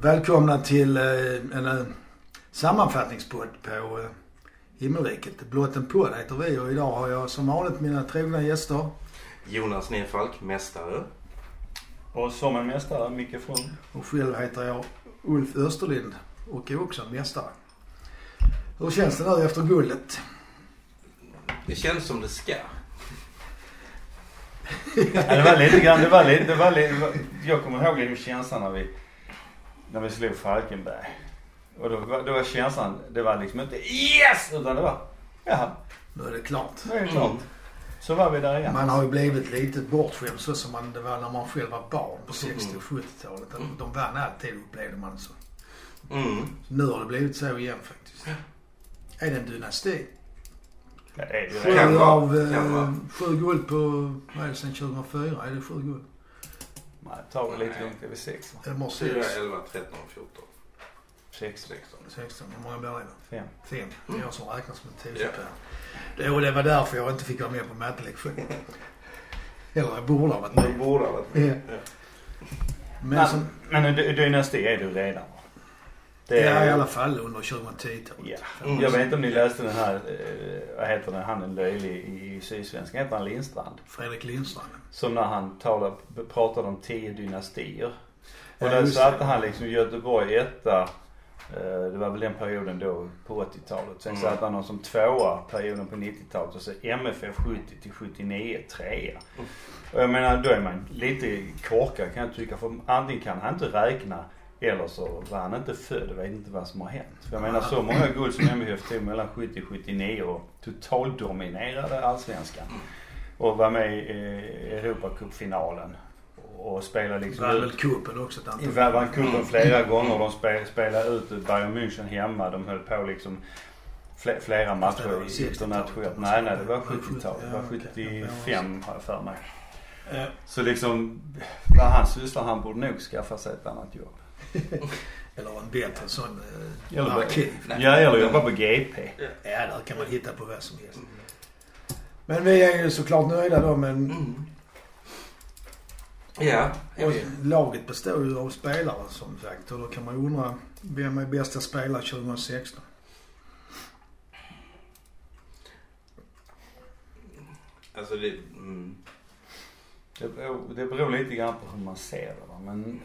Välkomna till eh, en eh, sammanfattningspodd på eh, Himmelriket. Blott en podd heter vi och idag har jag som vanligt mina trogna gäster. Jonas Nedfalk, mästare. Och som en mästare, Micke From. Och själv heter jag Ulf Österlind och är också en mästare. Hur känns det nu efter guldet? Det känns som det ska. Ja, det var lite grann, det var lite, det var lite, jag kommer ihåg liksom känslan när vi, när vi slog Falkenberg. Och då, var- då var känslan, det var liksom inte yes! Utan det var, jaha, Nu är det klart. nu är det klart. Så var vi där igen. Man har ju blivit lite bortskämd så som man, det var när man själv var barn på 60 och 70-talet. De vann alltid upplevde man så. Mm. Nu har det blivit så igen faktiskt. Är det en dynasti? Ja, det är det ju Sju av eh, sju guld på, vad är det sen 2004? Är det sju guld? Nej, tar vi lite lugnt, det är vi sex va? Eller måste 4, sex? 11, 13, 14, Sex, 16. 16. Hur många blir det då? fem. Fem. Det är jag som räknar som en Ja. tioårspär. Det, det var därför jag inte fick vara med på mattelektionen. Eller jag borde ha varit Det med. borde ha varit Ja. med. Ja. Men som, Men en dy- dynasti är du redan va? Det ja, i alla fall under 2010-talet. Ja. Mm. Jag vet inte om ni läste den här, eh, vad heter den, han är löjlig i Sydsvenskan, heter han Lindstrand? Fredrik Lindstrand. Som när han talade, pratade om tio dynastier. Och Ja, där satte han liksom Göteborg etta. eh, Det var väl den perioden då på 80-talet. Sen Mm. satte han dem som tvåa perioden på 90-talet och så MFF 70 till 79 trea. Och jag menar då är man lite korkad kan jag tycka. För antingen kan han inte räkna eller så var han inte född och vet inte vad som har hänt. För jag menar så många guld som MFF tog mellan 70 och 79 och totaldominerade allsvenskan. Och var med i eh, Europacupfinalen. Och spelade liksom Vann väl cupen också ett antal Vann vann cupen flera gånger. De spel, spelade ut Bayern München hemma. De höll på liksom fle- flera matcher 60-talet. internationellt. Nej, nej, det var Ja, 70-talet. Det var ja, okej. 75 har jag för mig. Ja. Så liksom, vad han sysslar, han borde nog skaffa sig ett annat jobb. Eller en bättre sån eh, Eller bara- arkiv. Ja, eller jobba på GP. Ja, där kan man hitta på vad som helst. Men vi är ju såklart nöjda då men Mm. Ja, och laget består ju av spelare som sagt. Och då kan man ju undra vem är bästa spelare 2016? Alltså det... Mm. Det beror, det beror lite grann på hur man ser det va. Men...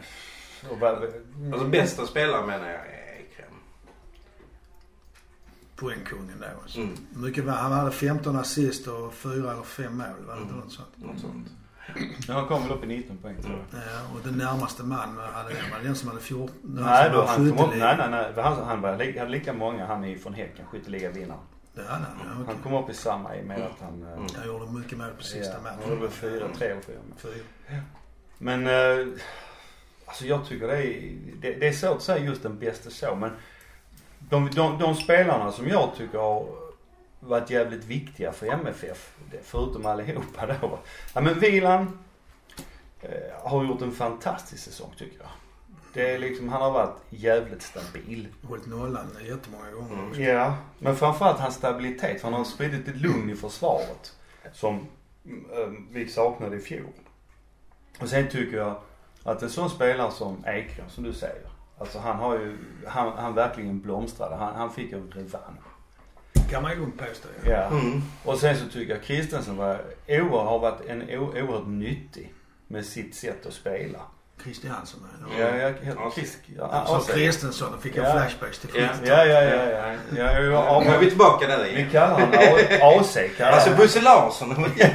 Och Alltså bästa spelare menar jag är Ekrem. Poängkungen då alltså. Mm. Mycket, var- han hade 15 assist och 4 eller 5 mål. Var det inte Mm. något sånt? Något sånt. Ja, han kom väl upp i 19 poäng tror jag. Ja, och den närmaste man hade, var den som hade 14. den Nej, då han kom upp, nej, nej, nej. Han, han var, hade lika många, han är från Häcken, skytteligavinnaren. Ja, nej, nej, okej. Han kom upp i samma i och med att han... Mm. Han gjorde mycket mål på sista ja, matchen. Han gjorde väl fyra, tre eller fyra mål. Fyra. Men, eh, alltså jag tycker det är, det, det är svårt att säga just den bästa så men de, de, de spelarna som jag tycker har varit jävligt viktiga för MFF, förutom allihopa då. Ja men Vilan eh, har gjort en fantastisk säsong tycker jag. Det är liksom, han har varit jävligt stabil. Hållit nollan jättemånga gånger Mm. också. Ja, men framförallt hans stabilitet. För han har spridit ett lugn i försvaret. Som eh, vi saknade i fjol. Och sen tycker jag att en sån spelare som Ekrem, som du säger. Alltså han har ju, han, han verkligen blomstrade. Han, han fick en revansch. Kan man ju lugnt påstå. Ja. Ja. Mm. Och sen så tycker jag Kristensen var, oerhört, har varit en oerhört nyttig med sitt sätt att spela. Christiansen. Mm. Ja, Ja. Chris, ja. Kristensson, fick jag Ja. flashbacks till Ja. 70 Ja, ja, ja, ja. ja, ja, ja, Nu är vi tillbaka där Vi igen. kallar honom AC. Alltså han. Bosse Larsson. Ja,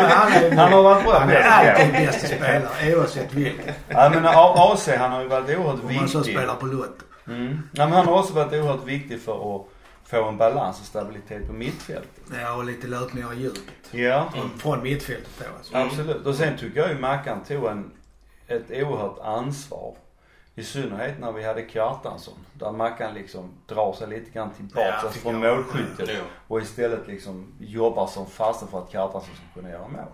men han är, Han har varit bra. han är alltid bästa spelare oavsett vilken. Ja men AC han har ju varit oerhört Om man så viktig. spelar på Lotto. Mm. Ja, men han har också varit oerhört viktig för att få en balans och stabilitet på mittfältet. Ja, och lite löpningar i djupet. Ja, Från, från mittfältet då alltså. Mm. absolut. Och sen tycker jag ju Mackan tog en, ett oerhört ansvar. I synnerhet när vi hade Kjartansson. Där Mackan liksom drar sig lite grann tillbaka Ja, från målskyttet. Ja. Och istället liksom jobbar som fasen för att Kjartansson ska kunna göra mål.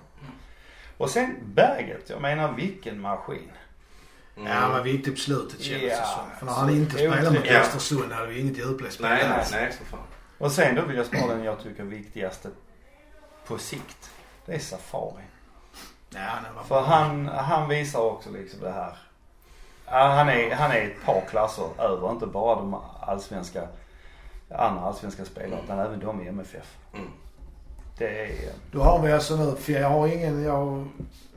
Och sen Berget, jag menar vilken maskin. Mm. Ja, han var viktig på slutet kändes det som. För när han inte spelade mot Ja. Östersund hade vi inget djupledsspel Nej, nej, nej för fan. Och sen då vill jag spara den jag tycker viktigaste på sikt. Det är Safari. Han var För han, han visar också liksom det här. Han, är, han är ett par klasser över. Inte bara de allsvenska, andra allsvenska spelarna utan även de i MFF. Mm. Det är... Då har vi alltså nu, för jag har ingen, jag,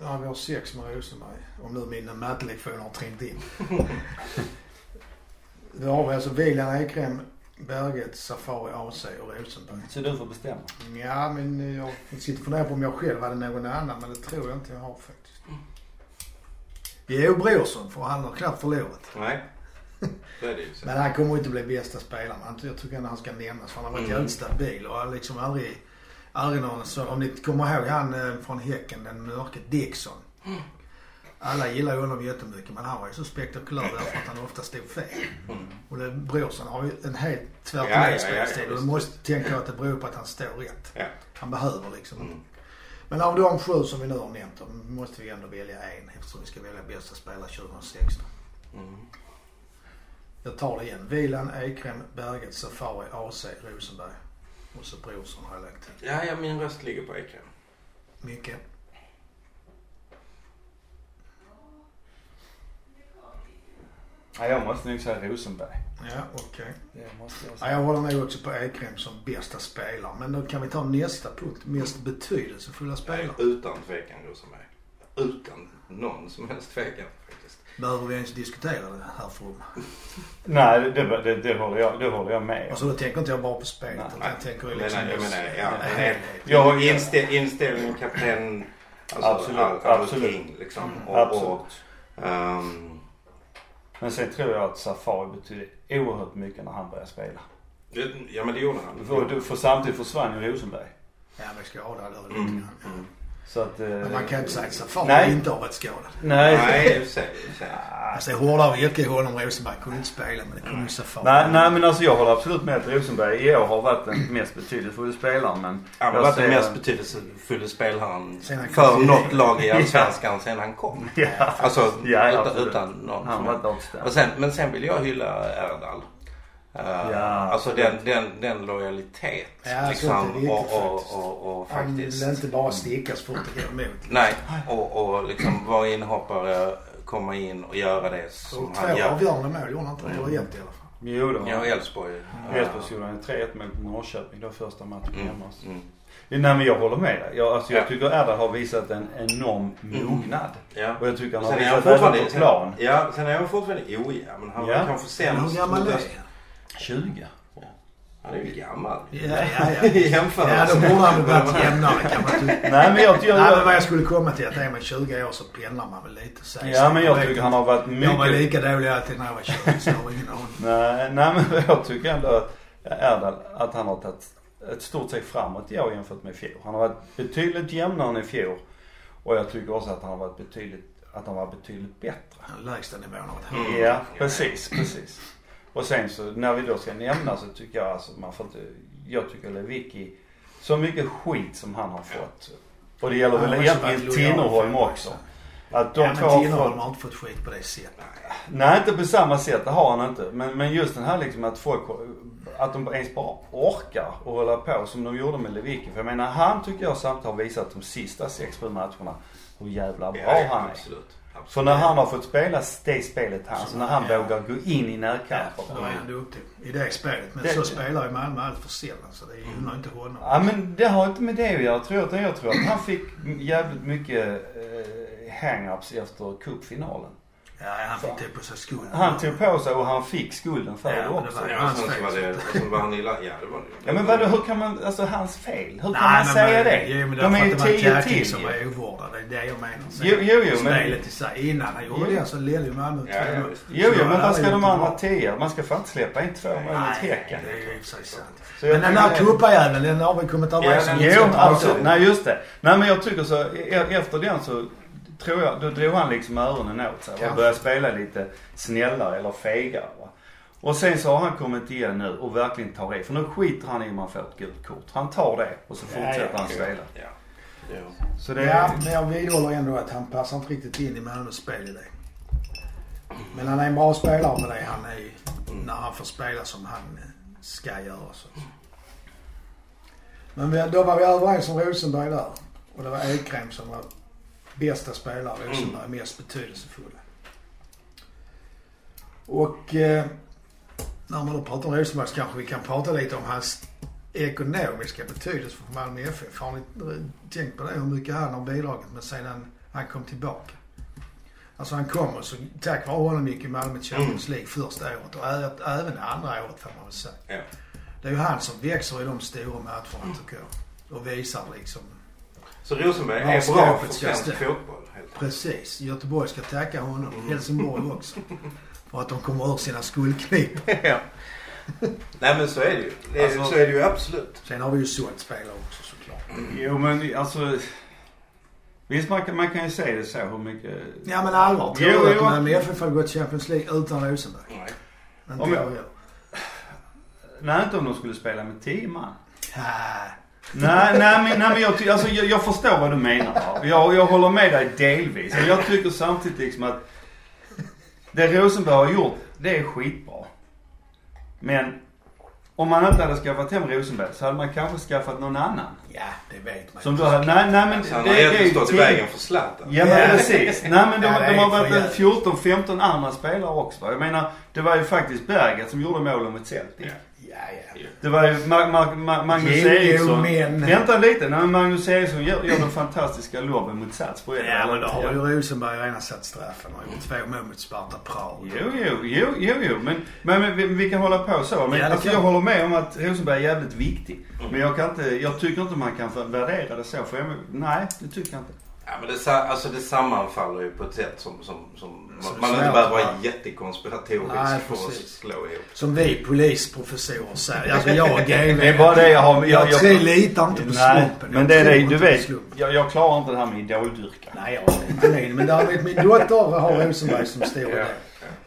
ja, vi har sex med Rosenberg. Om nu mina mattelektioner har trängt in. Då har vi alltså William Ekrem, Berget, Safari AC och Rosenberg. Så du får bestämma. Ja men jag sitter och funderar på om jag själv hade någon annan men det tror jag inte jag har faktiskt. Är ju Brorsson för han har knappt förlorat. Nej. Så är det ju. Men han kommer inte bli bästa spelaren. Jag tycker ändå han ska nämnas för han har varit Mm. jävligt stabil och har liksom aldrig, aldrig någon så, om ni kommer ihåg han eh, från Häcken, den mörke Dixon. Alla gillar ju honom jättemycket men han var ju så spektakulär därför att han ofta stod fel. Och det, Brorsson har ju en helt tvärt Ja, ja, ja, ja, du måste tänka att det beror på att han står rätt. Ja. Han behöver liksom Mm. Men av de sju som vi nu har nämnt då måste vi ändå välja en eftersom vi ska välja bästa spelare 2016. Mm. Jag tar det igen. Vilan, Ekrem, Berget, Safari, AC, Rosenberg. Och så Brorsson har jag lagt till. Ja, ja, min röst ligger på Ekrem. Mycket. Ja, jag måste nog säga Rosenberg. Ja, okej. Måste jag Ja, jag håller nog också på Ekrem som bästa spelare. Men då kan vi ta nästa punkt. Mest betydelsefulla spelare. Utan tvekan Rosenberg. Utan någon som helst tvekan faktiskt. Behöver vi ens diskutera det här för Nej, det, det, det, håller jag, det håller jag med om. Och så då tänker inte jag bara på spelet Nej, utan jag tänker ju liksom... jag menar, ja. nej. Jag- Instä, inställning, kapten, alltså Absolut, all, all absolut. king liksom. Mm. Och, Absolut. och, ehm, Men sen tror jag att Safari betydde oerhört mycket när han började spela. ja men det gjorde han. För, för samtidigt försvann ju Rosenberg. Ja, men skadad eller lite Mm. grann. Mm. Så att... eh, Men man kan inte säga att Safari Nej. inte har varit skadad. Nej. Nej, i. Alltså hårdare yrke i honom. Rosenberg kunde inte spela men det kunde ju Safari. Nej, nej men alltså jag håller absolut med att Rosenberg i år har varit den mest betydelsefulla spelaren men... Han har varit den mest betydelsefulla spelaren för något lag i Allsvenskan sen han kom. Ja, Alltså Ja, utan, utan någon han sen, men sen vill jag hylla Erdal. Uh, Ja, alltså den, den, den lojalitet Ja, så är det liksom. riktigt Och, och, faktiskt. och, och Han faktiskt. vill inte bara sticka så fort det går emot. Nej, och, och liksom vara inhoppare, komma in och göra det som Och han två gör. avgörande mål gjorde han inte. Eller ett i alla fall. Jo det var Ja, han. Elfsborg. Elfsborg gjorde han 3-1 mot Norrköping då första matchen Mm, hemma. mm. Nej men jag håller med dig. Jag, alltså, jag Ja. tycker Erdal har visat en enorm mognad. Ja. Och jag tycker han har Sen är han visat även fortfarande, på sen, plan. ja, sen är han fortfarande ojämn. Men han Ja. var kanske Men sämst. hur gammal är han? Öst- 20. Han är ju gammal. Ja, ja, ja. I jämförelse. Ja, då borde han väl varit jämnare kan man tycka. Nej men jag, jag, Nej, men vad jag, skulle komma till att är man 20 år så pendlar man väl lite. Säg Ja men jag tycker han har varit Jag var mycket... lika dålig alltid när jag var 20 så jag har ingen aning. Nej, nej men jag tycker ändå att Erdal, att han har tagit ett stort steg framåt i år jämfört med i fjol. Han har varit betydligt jämnare än i fjol. Och jag tycker också att han har varit betydligt, att han var betydligt bättre. Den lägsta nivån av ett Mm. Ja, precis, precis. Och sen så när vi då ska nämna så tycker jag alltså man får inte, jag tycker Lewicki, så mycket skit som han har fått. Och det gäller väl egentligen Tinnerholm också. Att de Ja, men har Tinnerholm har inte fått skit på det sättet. nej inte på samma sätt, det har han inte. Men, men just den här liksom att folk, att de ens bara orkar och hålla på som de gjorde med Lewicki. För jag menar han tycker jag samtidigt har visat de sista 6-7 matcherna hur jävla bra Ja, han är. absolut. Absolut. För när han har fått spela det spelet här, så när han Ja. vågar gå in i närkamper. Då är han duktig i det spelet. Men Det- så spelar ju Malmö allt för sällan så det gynnar inte honom. Ja men det har inte med det att göra tror jag. Utan jag tror att han fick jävligt mycket eh, hang-ups efter cupfinalen. Ja, han fick det på sig skulden. Han tog på sig och han fick skulden för Ja, det men det också. var- Ja, sen så var det, var han illa. Ja, det var det. Ja men vadå, hur kan man, alltså hans fel? Hur kan Nej, man men säga men- det? Jo, men De är ju därför att det tio var till som var ovårdad. Det är det jag menar. Sen Jo, jo, jo men... Spelet i sig. Innan han gjorde Jo. det så ledde ju Malmö Ja, ja, 3-0. visst. Jo, jo men vad ska de det andra tio? Man ska fan inte släppa in två mål mot Häcken. det är ju i och för sig sant. Men den där cuppajäveln, den har vi kommit överens om. Jo, absolut. Nej, just det. Nej, men jag tycker så. e- Efter den så tror jag, då drog han liksom öronen åt sig. Och började spela lite snällare eller fegare. Va? Och sen så har han kommit igen nu och verkligen tar i. För nu skiter han i om han får ett gult kort. Han tar det och så Ja, fortsätter ja. han spela. Ja. Ja. Så det Ja, men jag vidhåller ändå att han passar inte riktigt in i Malmös spelidé. Men han är en bra spelare med det han är när han får spela som han eh, ska göra. Så. Men vi, då var vi överens om Rosenberg där. Och det var Ekrem som var bästa spelare. Rosenberg mest betydelsefulla. Och eh, när man då pratar om Rosenberg så kanske vi kan prata lite om hans ekonomiska betydelse för Malmö FF. Har ni tänkt på det? Hur mycket han har bidragit med sedan han kom tillbaka? Alltså han kom och så tack vare honom gick ju Malmö till Champions League första året och även andra året får man väl säga. Ja. Det är ju han som växer i de stora matcherna tycker jag. Och visar liksom Så Rosenberg Ja, är bra för svensk fotboll. Precis. Göteborg ska tacka honom. Helsingborg också. För att de kommer ur sina skuldknip. ja. Nej men så är det ju. Det är, Alltså- så är det ju absolut. Sen har vi ju sålt spelare också såklart. Jo men alltså. Visst man kan, man kan ju se det så hur mycket. Ja men allvar. Tror Jo, du att. Malmö FF hade gått Champions League utan Rosenberg? Nej. Inte Om jag- jag. Nej inte om de skulle spela med 10 man. Nej, nej men, nej, men jag, alltså, jag, jag förstår vad du menar. Jag, jag håller med dig delvis. Men jag tycker samtidigt liksom att det Rosenberg har gjort, det är skitbra. Men om man inte hade skaffat hem Rosenberg så hade man kanske skaffat någon annan. Ja, det vet man Som du hade, nej, nej men Så han har egentligen stått i vägen för Zlatan. Ja men precis. Nej men de, Ja, de har varit en jävligt. 14-15 andra spelare också va. Jag menar, det var ju faktiskt Berget som gjorde målen mot Celtic. Ja. Ja, ja. Det var ju Ma- Ma- Ma- Magnus Jo, jo, Eriksson. men- Vänta lite. Nej, Magnus Eriksson gör, gör den fantastiska lobben mot Salzburg. Ja men då har ju Rosenberg redan satt straffen och gjort två mål mot Sparta Prag. Jo, jo, jo, jo, jo. Men, men, men vi, vi kan hålla på så. Men Ja, alltså, jag håller med om att Rosenberg är jävligt viktig. Men jag kan inte, jag tycker inte man kan värdera det så. För jag, nej, det tycker jag inte. Ja, men det, alltså det sammanfaller ju på ett sätt som, som, som man, man det inte är behöver vara va? jättekonspiratorisk Nej, för att slå ihop. Som vi polisprofessorer säger. Alltså jag och GV. Det är bara det jag har... Jag, Jag, jag, litar inte på nej, slumpen. men det är det, du vet. Jag, jag klarar inte det här med idoldyrkan. Nej, jag har inte min. Men däremot min dotter har Rosenberg som stor idol.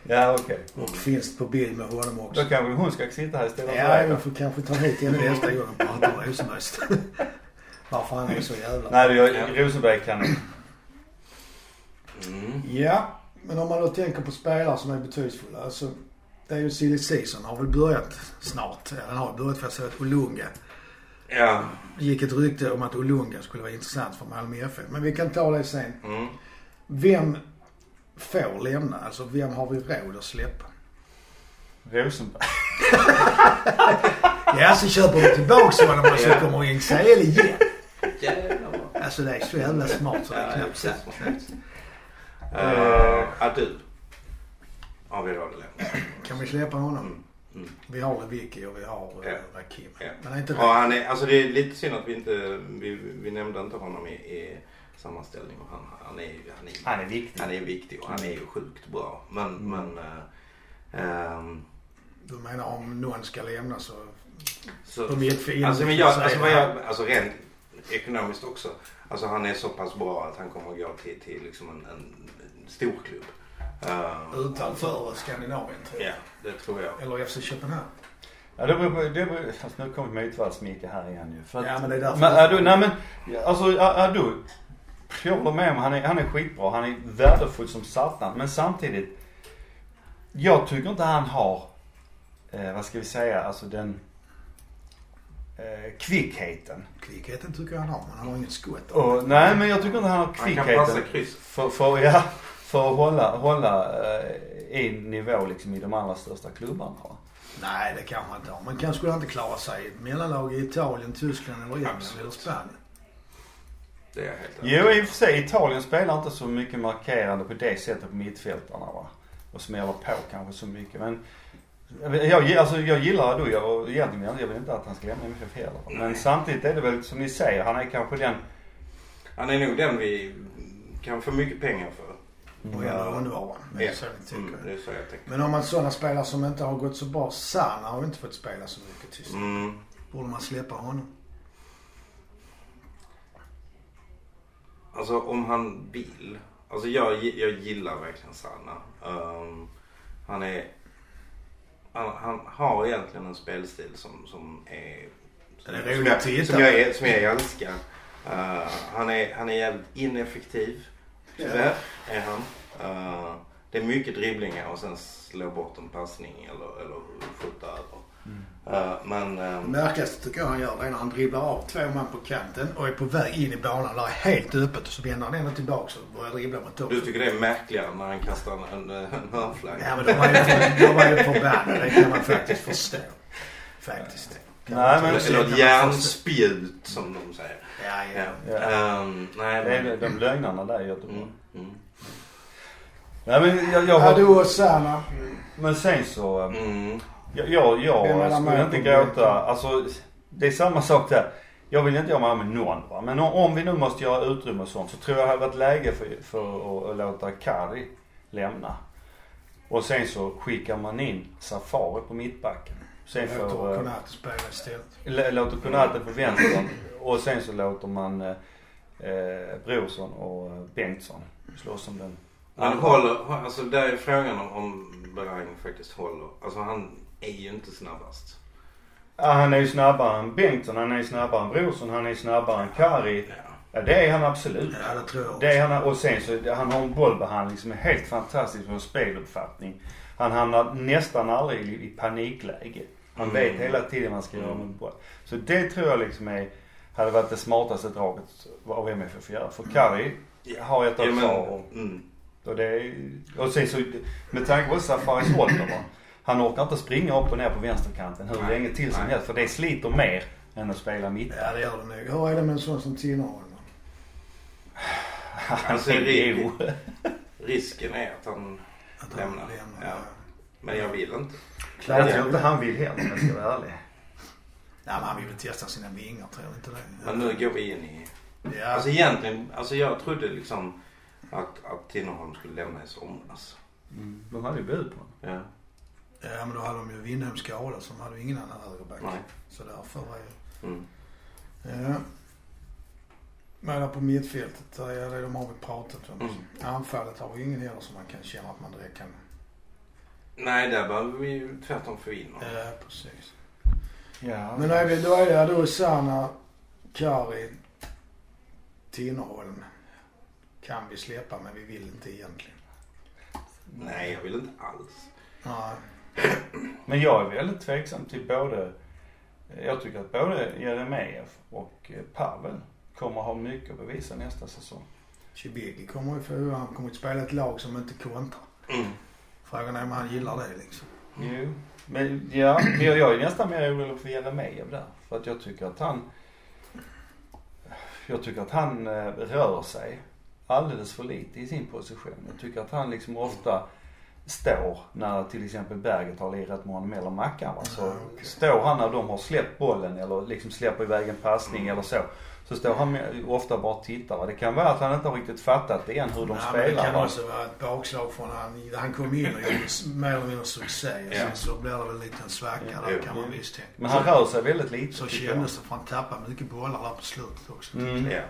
Ja, okej. Och finns på bild med honom också. Då kanske hon ska sitta här istället för Ja, jag får kanske ta hit henne nästa gång och prata om Rosenberg. Varför han är så jävla... Nej, jag, Ja. Rosenberg kan... Mm. Ja, men om man då tänker på spelare som är betydelsefulla. Alltså, det är ju silly season har väl börjat snart. Ja, den har börjat för jag såg att Olunga. Ja. Gick ett rykte om att Olunga skulle vara intressant för Malmö FF. Men vi kan ta det sen. Mm. Vem får lämna? Alltså vem har vi råd att släppa? Rosenberg. Ja, så köper vi tillbaks honom och så kommer in CL igen. Jävlar. Alltså det är så jävla smart så det är knappt sant. Uh, Adu. Att lämna. Kan vi släppa honom? Mm. Mm. Vi har Lewicki och vi har Ja. ja. Rakim. Ja. Men det är inte Och han är, alltså det är lite synd att vi inte, vi, vi nämnde inte honom i, i sammanställningen. Han, han, är, han, är, Han är viktig. han är viktig och han är ju sjukt bra. Men, Mm. men eh, ehm, Du menar om någon ska lämna så... så, På mitt alltså, men jag, alltså, vad jag, alltså rent ekonomiskt också. Alltså han är så pass bra att han kommer att gå till, till liksom en, en stor klubb. Eh, Utanför Skandinavien tror jag. Ja, det tror jag. Eller FC Köpenhamn. Ja, det beror det beror, alltså nu kommer Motvalls-Micke här igen ju. För att, Ja, men det är därför- Men Adu, nej men, alltså Adu. Jag håller med om, han är, han är skitbra. Han är värdefull som satan. Men samtidigt. Jag tycker inte han har, eh, vad ska vi säga, alltså den eh, kvickheten. Kvickheten tycker jag han har, men han har inget skott. Och, nej men jag tycker inte han har Han kan kvickheten. passa kryss. För, för, ja, för att hålla, hålla eh, i nivå liksom i de allra största klubbarna. va. Nej, det kanske han inte har. Men kanske skulle han inte klara sig i ett mellanlag i Italien, Tyskland eller England Absolut. eller Spanien. Det är jag helt Jo i och för sig, Italien spelar inte så mycket markerande på det sättet på mittfältarna va. Och smäller på kanske så mycket men jag, alltså, jag gillar Adu och egentligen jag vill inte att han ska lämna MFF heller. Men Nej. samtidigt är det väl som ni säger, han är kanske den Han är nog den vi kan få mycket pengar för. Och det är Ja. Mm, det är så jag tänker. Men om man sådana spelare som inte har gått så bra. Sana har inte fått spela så mycket tyst. Mm. Borde man släppa honom? Alltså om han vill. Alltså jag, jag gillar verkligen Sanna. Ehm, han är... Han, han har egentligen en spelstil som, som är... Den är som rolig jag, att titta som jag, som jag älskar. Eh, han, är, han är jävligt ineffektiv. Tyvärr är han. Eh, det är mycket dribblingar och sen slå bort en passning eller, eller skjuta över. Eh, men... eh, Det märkligaste tycker jag han gör det är när han dribblar av två man på kanten och är på väg in i banan. Där är helt öppet och så vänder han ändå tillbaka och börjar dribbla mot du toppen. tycker det är märkligare när han kastar en, en, en hörnflagga? Ja men de var ju, de var ju förbannade. Det kan man faktiskt förstå. Faktiskt. Nej, men- Eller kan ett järnspjut som de säger. Ja, ja. Ja. Ja. Ehm, nej, Det är men... de lögnarna där i Göteborg. Mm, mm, Nej men jag, jag har, och Sanna. Men sen så, eh, mm. jag, jag, jag skulle inte gråta. Alltså det är samma sak där. Jag vill inte göra mig med någon va. Men om, vi nu måste göra utrymme och sånt så tror jag det hade varit läge för, för att, att låta Kari lämna. Och sen så skickar man in Safari på mittbacken. Sen Låter får, eh, Konate spela istället. Låter Konate på vänstern och sen så låter man eh, eh, Brorsson och eh, Bengtsson slåss om den. Han håller, alltså där är frågan om, om Berang faktiskt håller. Alltså han är ju inte snabbast. Ja, han är ju snabbare än Bengtsson, han är ju snabbare än Brorsson, han är ju snabbare än Kari. Ja. Ja det är han absolut. Ja det tror jag också. Det är han och sen så han har en bollbehandling som är helt fantastisk och en speluppfattning. Han hamnar nästan aldrig i, i panikläge. Han Mm. vet hela tiden vad han ska göra med boll. Så det tror jag liksom är, hade varit det smartaste draget av MFF att göra. För Kari har ett Ja, år men, och, det är, och sen så med tanke på Safaris ålder va. Han orkar inte springa upp och ner på vänsterkanten hur Nej. länge till som helst för det sliter mer än att spela mitt. Ja det gör det nog. Hur är det med en sån som Tinnerholm? Alltså, ju... Risken är att han Att lämnar. han lämnar. Ja. Men jag vill inte. Jag tror inte han vill heller om jag ska vara ärlig. Nej men han vill väl testa sina vingar tror jag inte det. Men nu går vi in i... Ja. Alltså egentligen, alltså jag trodde liksom att, att Tinnerholm skulle lämna i somras. Mm. De hade ju bud på honom. Ja. ja men då hade de ju Windholm skadad så de hade ju ingen annan högerback. Nej. Så därför var ju... Mm. Ja. Men där på mittfältet, ja, det de har vi pratat om. Mm. Anfallet har vi ingen heller som man kan känna att man direkt kan... Nej, där behöver vi ju tvärtom få in. Ja precis. Ja. Men då är, vi, då är det då Sanna, Kari, Tinnerholm. Kan vi släppa men vi vill inte egentligen. Nej, jag vill inte alls. Nej. Men jag är väldigt tveksam till både, jag tycker att både Jeremejeff och Pavel kommer ha mycket att bevisa nästa säsong. Cibicki kommer ju få, han kommer att spela ett lag som inte kontrar. Mm. Frågan är om han gillar det liksom. Jo. Men ja, jag är nästan mer orolig för Jeremejeff där. För att jag tycker att han, jag tycker att han eh, rör sig alldeles för lite i sin position. Jag tycker att han liksom ofta står när till exempel Berget har lirat med honom eller Mackan va. Så Ja, okej. står han när de har släppt bollen eller liksom släpper iväg en passning eller så. Så står han ofta bara och tittar va. Det kan vara att han inte har riktigt fattat igen hur de Nej, men det spelar kan va. också vara ett bakslag från han. Han kom in och gjorde mer eller mindre succé. Ja. sen så blir det väl en liten svacka Ja, där kan man visst tänka. Men han rör sig väldigt lite Så kändes det för han tappade mycket bollar där på slutet också. Mm. Ja.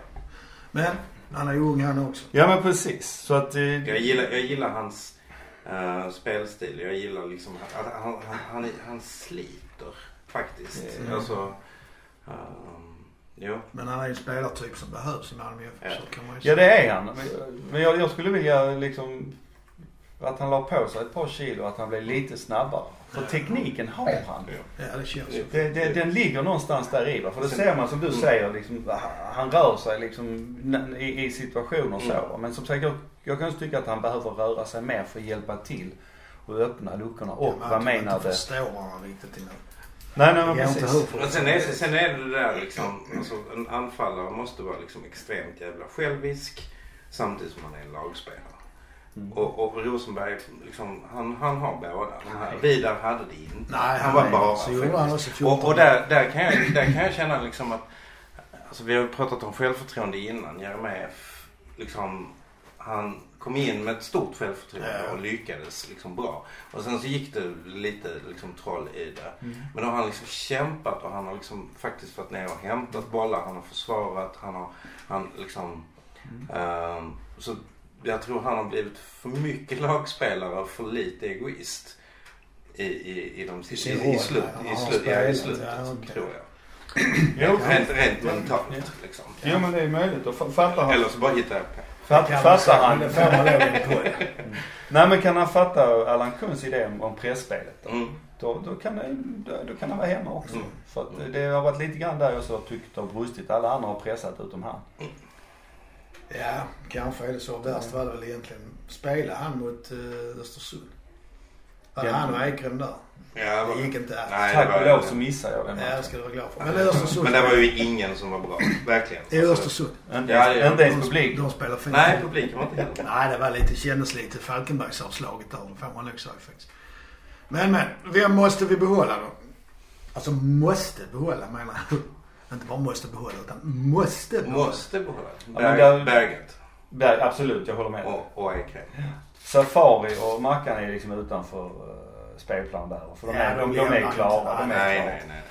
Men han är ung han också. Ja men precis. Så att eh, Jag, gillar, jag gillar hans eh, spelstil. Jag gillar liksom att han, han, han, han, sliter faktiskt. Mm. Alltså, ehm, jo. Men han är en spelartyp som behövs i Malmö. Ja. Kan man ju Ja det är han. Men- Men jag, jag skulle vilja liksom att han la på sig ett par kilo, att han blev lite snabbare. För tekniken har han. Ja det känns så. Det, det, den ligger någonstans där i va. För det ser man som du säger liksom, han rör sig liksom i, i situationer så. va. Men som sagt jag, jag kan tycka att han behöver röra sig mer för att hjälpa till och öppna luckorna och man vara med inte när det... förstå varandra riktigt innan. Nej nej men precis. sen är, sen är det det där liksom, alltså en anfallare måste vara liksom extremt jävla självisk samtidigt som han är en lagspelare. Mm. Och, och Rosenberg, liksom, han, han har båda. De här. Vidar hade det inte. Nej, han var nej. bara Så gjorde han självisk. också 14 Och, och där, där, kan jag, där kan jag känna liksom att, alltså vi har pratat om självförtroende innan. Jeremejeff, liksom, han kom in med ett stort självförtroende och lyckades liksom bra. Och sen så gick det lite liksom troll i det. Mm. Men då har han liksom kämpat och han har liksom faktiskt varit ner och hämtat bollar. Han har försvarat. Han har, han liksom, ehm, så jag tror han har blivit för mycket lagspelare och för lite egoist. I, i, i, de, I i, i, slut, ja, i, slut, ja, i slutet ja, tror jag. Jo, Rent, rent mentalt liksom. jo men det är möjligt. Och fa- fattar han, Eller så bara hittar jag på. fatt, fattar han. Det får man lov. Nej men kan han fatta Allan Kuhns idé om, om pressspelet då? Mm. då, då, kan det, då, då kan han vara hemma också. Mm. För att det har varit lite grann där jag så har tyckt har brustit. Alla andra har pressat utom han. Ja, kanske är det så. Värst var det väl egentligen. Spelade han mot uh, Östersund? Var det Ja. han och Ekrem där? Ja, Det gick inte. Nej, Tack och lov så missade jag den Ja, det matchen. ska du vara glad för. Men det Östersund. Men det var ju ingen som var bra. Verkligen. Det är Östersund. Inte ens publik. De spelar fint. Nej, publiken var inte heller Nej, det var lite, kändes lite Falkenbergsavslaget där. Det får man nog säga faktiskt. Men, men. Vem måste vi behålla då? Alltså måste behålla menar jag. Inte bara måste behålla utan måste behålla. Måste behålla. men Berg, där- Berget Berg, absolut, jag håller med. och, och Ekrem. Safari och Mackan är liksom utanför uh, spelplan där. För de Ja, är, de de, de är klara. inte. De är Nej, klara. nej, nej.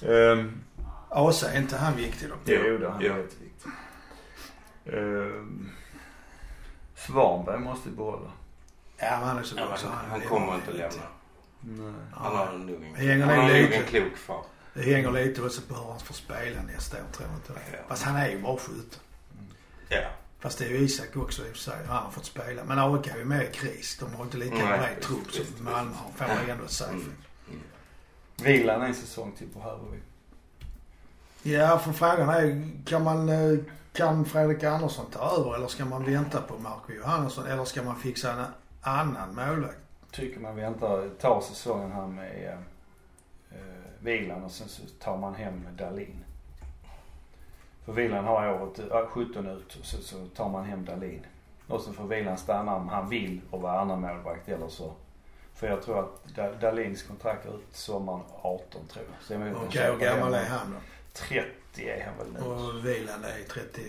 nej. Ehm, Asa, är inte han viktig då? det gjorde han. Jo. Jätteviktigt. Um, Svanberg måste behålla. Ja, men han är så Ja, bra så men han han kommer inte lämna. Nej. Han har nog en, en klok far. Det hänger lite också på hur han får spela nästa år, tror jag inte det. Ja. Fast han är ju bra skytt. Ja. Fast det är ju Isak också i och för sig. Han har fått spela. Men AIK är ju mer i kris. De har inte lika Nej, bred visst, trupp visst, som Malmö har. Får man ändå säga. Mm. Vilan en säsong till behöver vi. Ja, för frågan är kan man, eh, kan Fredrik Andersson ta över eller ska man vänta på Marco Johannesson eller ska man fixa en annan målvakt? Tycker man väntar, tar säsongen här med Vilan och sen så tar man hem Dalin. För Vilan har året uh, 17 ut och så, så tar man hem Dalin. Och så får Vilan stanna om han vill och vara andra målvakt eller så. För jag tror att Da- Dalins kontrakt går ut sommaren 18 tror jag. Och inte, hur gammal är han då? 30 är han väl nu. Och Wieland är 35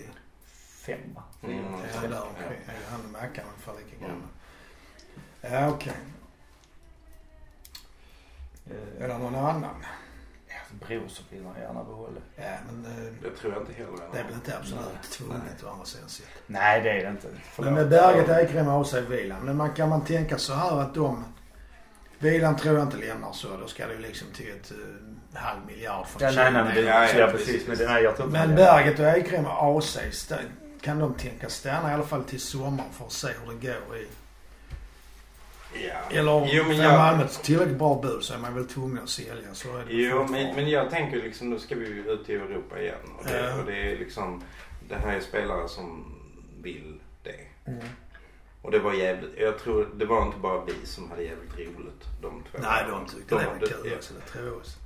Femma. Mm. Ja, där omkring. Är Han och Mackan ungefär lika Mm. gamla. Ja, okej. Eh, Är det någon annan? Brorsson vill man gärna behålla. Ja, men eh, Det tror jag inte heller. det är väl inte absolut tvunget å andra sidan sett. Nej det är det inte. Förlåt. Men med Berget, Ekrem och sig Wieland. Men man, kan man tänka så här att de... Wieland tror jag inte lämnar så. Då ska det ju liksom till ett uh, halv miljard för Ja, nej, nej, men det, Ja, precis. Men det, nej, jag tror inte Men. Berget och Ekrem och AC, kan de tänka stanna i alla fall till sommaren för att se hur det går i... Ja. Eller Jo, men jag- Malmö ett tillräckligt bra bud så är man väl tvungen att sälja. Så är det Jo, men, men jag tänker liksom nu ska vi ut i Europa igen. Och det, Ja. och det är liksom, det här är spelare som vill det. Mm. Och det var jävligt, jag tror det var inte bara vi som hade jävligt roligt. De två. Nej, de tyckte det var kul också. Det tror jag också.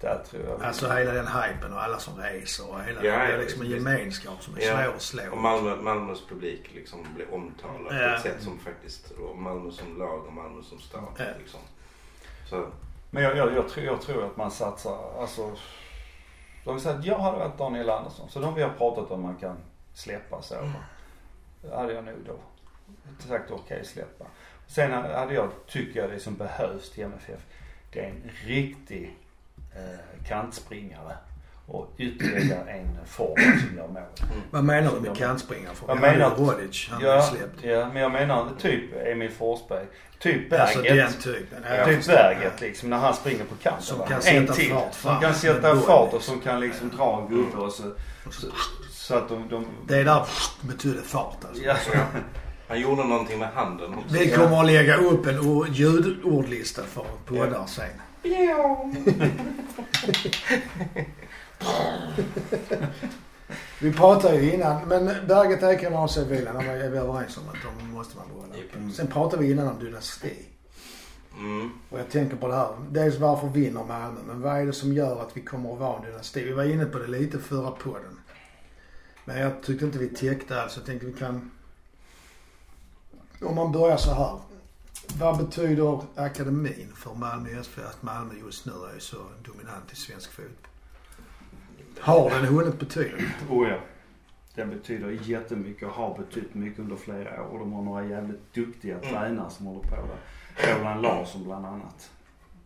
Där tror jag. Alltså hela den hypen och alla som reser och hela Ja, det ja, är liksom en gemenskap som är Ja. svår att slå. Och Malmö, Malmös publik liksom blev omtalad på Ja. ett sätt som faktiskt, och Malmö som lag och Malmö som stad. Ja. Liksom. Så, Men jag, jag, jag, tror, jag tror att man satsar, alltså. De har sagt, jag hade varit Daniel Andersson. Så de vi har pratat om man kan släppa så. Det hade jag nog då sagt okej släppa. Sen hade jag, tycker jag det som behövs till MFF. Det är en riktig kantspringare. Och ytterligare en forward som gör mål. Vad menar du med kantspringare? För Jag menar Rodic, han Ja, släppt. ja, men jag menar typ Emil Forsberg. Typ Berget. Alltså den typen. Ja, Typ Berget liksom när han springer på kanten. Som kan en sätta till. fart Som kan sätta fart och som kan liksom dra en gubbe och så, så, så att de, de Det där betyder fart alltså. ja. ja. Han gjorde någonting med handen också. Vi kommer att lägga upp en ljudordlista för poddar sen. Vi pratade ju innan, men Berget Ekrem och AC de är vi överens om att de måste man behålla. Sen pratade vi innan om dynasti. Mm. Och jag tänker på det här. Dels varför vinner Malmö, men vad är det som gör att vi kommer att vara en dynasti? Vi var inne på det lite förra podden. Men jag tyckte inte vi täckte alls. Jag tänkte vi kan... Om man börjar så här. Vad betyder akademin för Malmö FF att Malmö just nu är så dominant i svensk fotboll? Har den hunnit betyda? Oh ja. Den betyder jättemycket och har betytt mycket under flera år. De har några jävligt duktiga Mm. tränare som håller på där. Roland Larsson bland annat.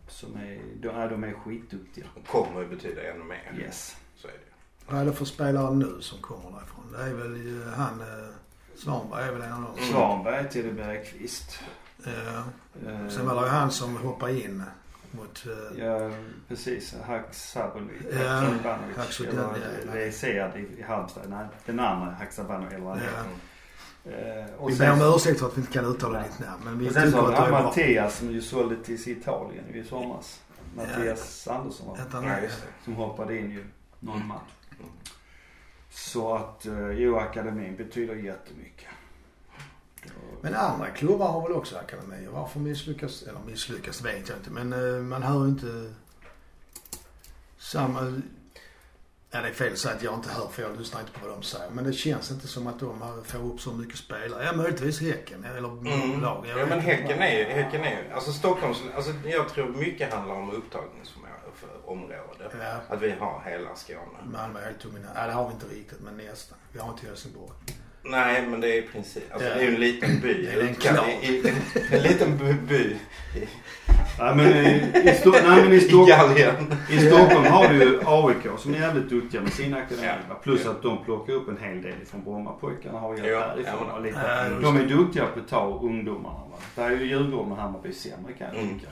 Som är, de, är, de är skitduktiga. Och kommer ju betyda ännu mer. Yes. Så är det. Vad är det för spelare nu som kommer därifrån? Det är väl ju han... Eh, Svanberg är väl en av dem. Svanberg till Bergqvist. Ja. Eh, Sen var det ju han som hoppade in mot... eh, Ja, precis. Haksabanovic. Ja, Haksabanovic. Eller ja. Sead i, Halmstad. Nej, den andra Haksabanovic. Eller Ja. Eh, och Vi ber om ursäkt för att vi inte kan uttala Nej. ditt namn. Men vi och sen så har vi. Mattias som ju sålde till Italien i somras. Mattias Andersson Ja, det? just det. Som hoppade in ju någon match. Så att, eh, jo akademin betyder jättemycket. Men andra klubbar har väl också akademier. Varför misslyckas, eller misslyckas vet jag inte. Men eh, man hör inte samma... Ja det är fel att säga att jag inte hör för jag lyssnar inte på vad de säger. Men det känns inte som att de har- får upp så mycket spelare. Ja möjligtvis Häcken eller Mm. lag. Ja men. Häcken är ju, Häcken är ju, alltså Stockholms, alltså jag tror mycket handlar om upptagningsområde för område. Ja, Att vi har hela Skåne. Malmö är helt dominant. Ja det har vi inte riktigt men nästan. Vi har inte Helsingborg. Nej men det är i princip, alltså Ja. det är ju en liten by. Det är en klar. i, i, en liten by, by Nej men i, i, Sto- nej, men i, i Stockholm, galgen. i Stockholm har du ju AIK som är jävligt duktiga med sin akademi. Ja. Plus Ja. att de plockar upp en hel del ifrån Brommapojkarna har hjälpt Ja, därifrån. ja, lite. Ja, de är duktiga på att ta ungdomarna. Va? Där är ju Djurgården och Hammarby sämre kan jag Mm. tycka.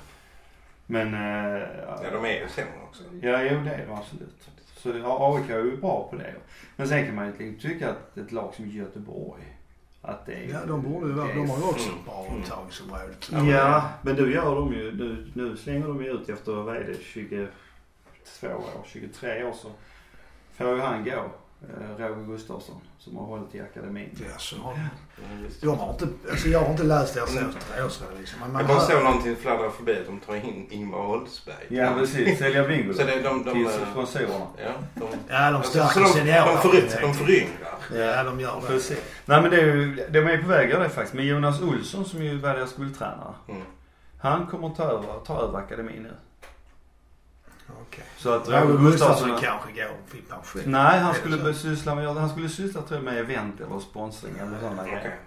Men... Eh, Ja de är ju sämre också. Ja, jo det är de absolut. Så det- AIK är ju bra på det. Men sen kan man ju tycka att ett lag som Göteborg, att det är... Ja de borde ju vara, de har ju också ett bra Mm. upptagningsområde. Ja, men nu gör de ju, nu, nu slänger de ju ut efter, vad är det, 22 år, 23 år så får ju han gå. Eh, Roger Gustafsson som har hållit i akademin. Ja, så har Mm, visst. de har inte, alltså jag har inte läst deras årsredovisning. Men man Jag bara såg någonting fladdra förbi att de tar in Ingvar Oldsberg. Ja precis, sälja bingo Så det är de, de, till eh, sponsorerna. ja, de, Ja, de alltså, stärker så de, de, de föryngrar. Ja, de gör det. se. Nej men det är ju, de är på väg att göra det faktiskt. Men Jonas Olsson som ju var deras guldtränare. Mm. Han kommer ta över, ta över akademin nu. Okej. Så att Roger Gustafsson kanske går i pension. Nej, han skulle syssla med, han skulle syssla tror jag med event eller sponsring eller sådana Okej. grejer.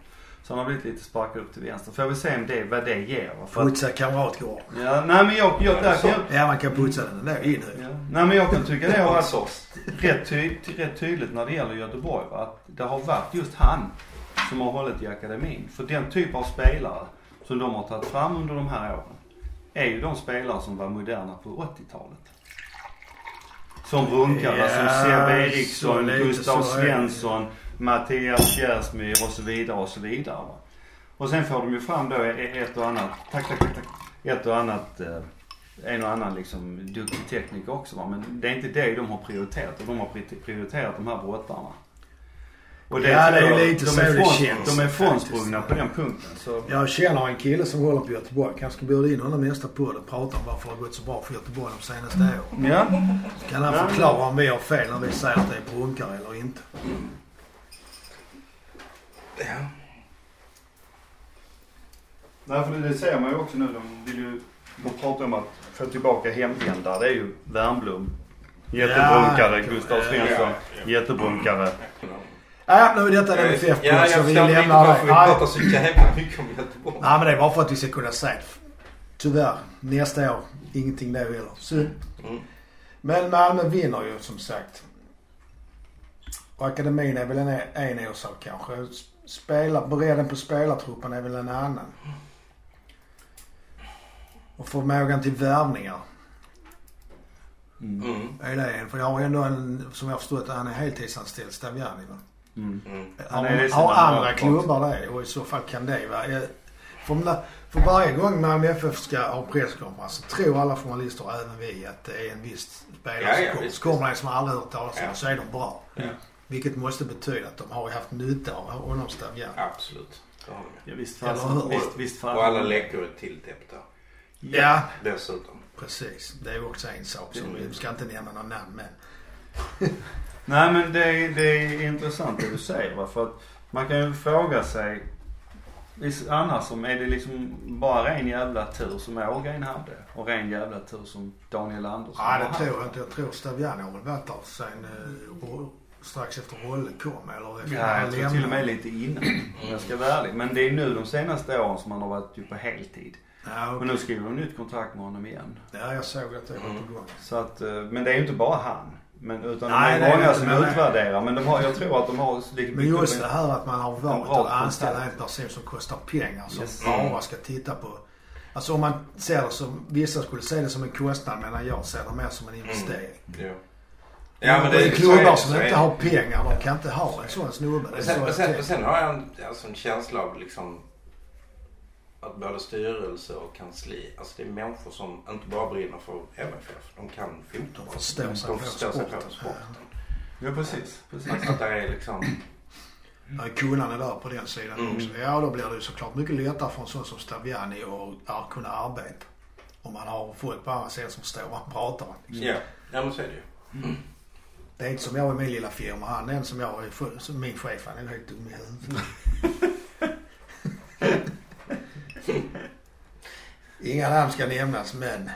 Så han har blivit lite sparkad upp till vänster. Får vi se om det, vad det ger. För att, Putsa kamratgård. ja, nej men jag, jag, Ja, där, jag, Ja, man kan putsa den ändå in ja, nej men jag kan tycka det har varit rätt, ty, rätt tydligt när det gäller Göteborg. Va? Att det har varit just han som har hållit i akademin. För den typ av spelare som de har tagit fram under de här åren är ju de spelare som var moderna på 80-talet. Som Brunkare, Ja, som Seb Eriksson, Gustav. Svensson, Mattias Kjärsmyr och så vidare och så vidare. Va? Och sen får de ju fram då ett och annat, tack, tack, tack. Ett och annat, eh, en och annan liksom duktig tekniker också va. Men det är inte det de har prioriterat. De har pri- prioriterat de här brottarna. Och Ja, det är ju jag- lite de så är det känns, De är frånsprungna på den punkten. Så. Jag känner en kille som håller på Göteborg. Kanske ska bjuda in honom nästa podd och prata om varför det har gått så bra för Göteborg de senaste åren. Ja. Så kan han Ja. förklara om vi har fel när vi säger att det är brunkare eller inte. Ja. Nej, för det ser man ju också nu. De vill ju, de pratar om att få tillbaka hemvändare. Det är ju Värmblom. Jättebrunkare. Ja, Gustav ja, Svensson. Jättebrunkare. Ja, nu är detta en FF Ja, jag så vi förstår inte lämnar varför det. vi Nej. pratar så jävla mycket om Göteborg. Nej men det är bara för att vi ska kunna säga tyvärr nästa år ingenting då heller. Synd. Mm. Men Malmö vinner ju som sagt. Och akademin är väl en, en orsak kanske. Spela, bredden på spelartruppen är väl en annan. Och förmågan till värvningar Mm. Mm. är det en. För jag har ändå en, som jag har förstått han är heltidsanställd Staviani va? Mm. Mm. Han Har, sedan har han var andra klubbar det? Och i så fall kan det vara... För, för varje gång Malmö FF ska ha presskonferens så tror alla journalister, även vi, att det är en viss spelare Ja, ja, som kommer. en som aldrig hört talas om Ja. så är de bra. Ja. Vilket måste betyda att de har haft nytta av honom Staviani. Absolut. Har. Ja, visst hur? Visst, visst fasen. Och alla läckor är tilltäppta. Ja, Dessutom. precis. Det är också en sak som vi ska inte nämna några namn men. Nej men det är, det är intressant det du säger va. För att man kan ju fråga sig. Annars som är det liksom bara ren jävla tur som Ågren hade. Och ren jävla tur som Daniel Andersson Nej det tror jag inte. Jag tror Staviani har väl varit där sen eh, strax efter Rolle kom eller efter Ja, jag tror till och med lite innan om jag ska vara ärlig. Men det är nu de senaste åren som han har varit ju på heltid. Ja, Och okej. nu skriver de nytt kontrakt med honom igen. ja, jag såg att det var på gång. Så att, eh, men det är ju inte bara han. Men, utan Nej, det det är många som nej, utvärderar. Men de har, jag tror att de har lite Men just det här att man har valt att anställa en person som kostar pengar som Yes. bara ska titta på. Alltså om man ser det som, vissa skulle se det som en kostnad medan jag ser det mer som en investering. Ja. Ja, men det- klubbar är det, som så är inte det. har pengar, de kan inte ha en sån snubbe. Det så sen, sen, sen har jag en, alltså en känsla av liksom att både styrelse och kansli, alltså det är människor som inte bara brinner för MFF. De kan fotboll. De förstår sig de förstår sig sporten. på sporten. Ja precis. precis. Att, att det är liksom, Ja, kunnande där på den sidan Mm. också. Ja, då blir det ju såklart mycket lättare för en sån som Staviani att kunna arbeta. Om man har folk på andra sidan som står och pratar. Liksom. ja, ja men så är det ju. Det är inte som jag i min lilla firma. Han den som jag är som min chef, han är helt dum i huvudet. Inga namn ska nämnas men.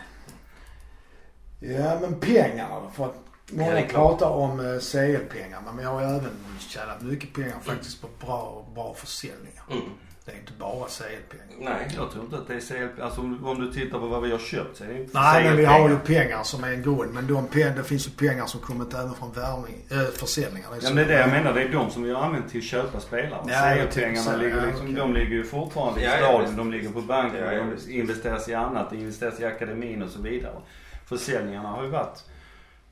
Ja men pengarna då. För att Ja, många klart. pratar om eh, CL-pengar men jag har även tjänat mycket pengar faktiskt på bra, bra försäljningar. Mm. Det är inte bara CL-pengar. Nej. Jag tror inte att det är CLP. Alltså om, du tittar på vad vi har köpt så är det inte Nej men vi har ju pengar som är en grund. Men de det finns ju pengar som kommit även från värvning, äh, försäljningar. Ja så- men det är det jag menar. Det är de som vi har använt till att köpa spelare. Ja, CL-pengarna ligger Ja, liksom, de ligger ju fortfarande i Ja, ja, visst. de ligger på banken. Ja, ja, de investeras i annat. Det investeras i akademin och så vidare. Försäljningarna har ju varit,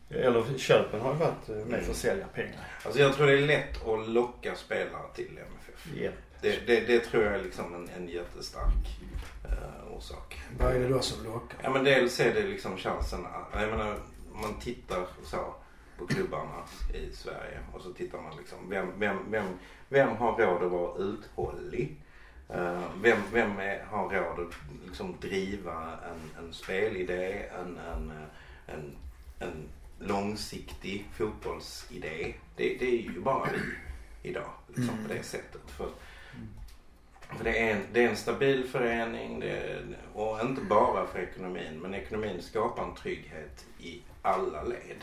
eller köpen har ju varit eh, med Mm. försäljarpengar. Alltså jag tror det är lätt att locka spelare till MFF. Ja. Det, det, det tror jag är liksom en, en jättestark uh, orsak. Vad är det då som lockar? Ja men dels är det liksom chansen, att- jag menar man tittar så på klubbarna i Sverige och så tittar man liksom vem, vem, vem, vem har råd att vara uthållig? Eh, vem vem är, har råd att liksom driva en, en spelidé, en, en, eh, en, en långsiktig fotbollsidé? Det, det är ju bara vi idag liksom, på det sättet. För, för det, är en, det är en stabil förening det är, och inte bara för ekonomin men ekonomin skapar en trygghet i alla led.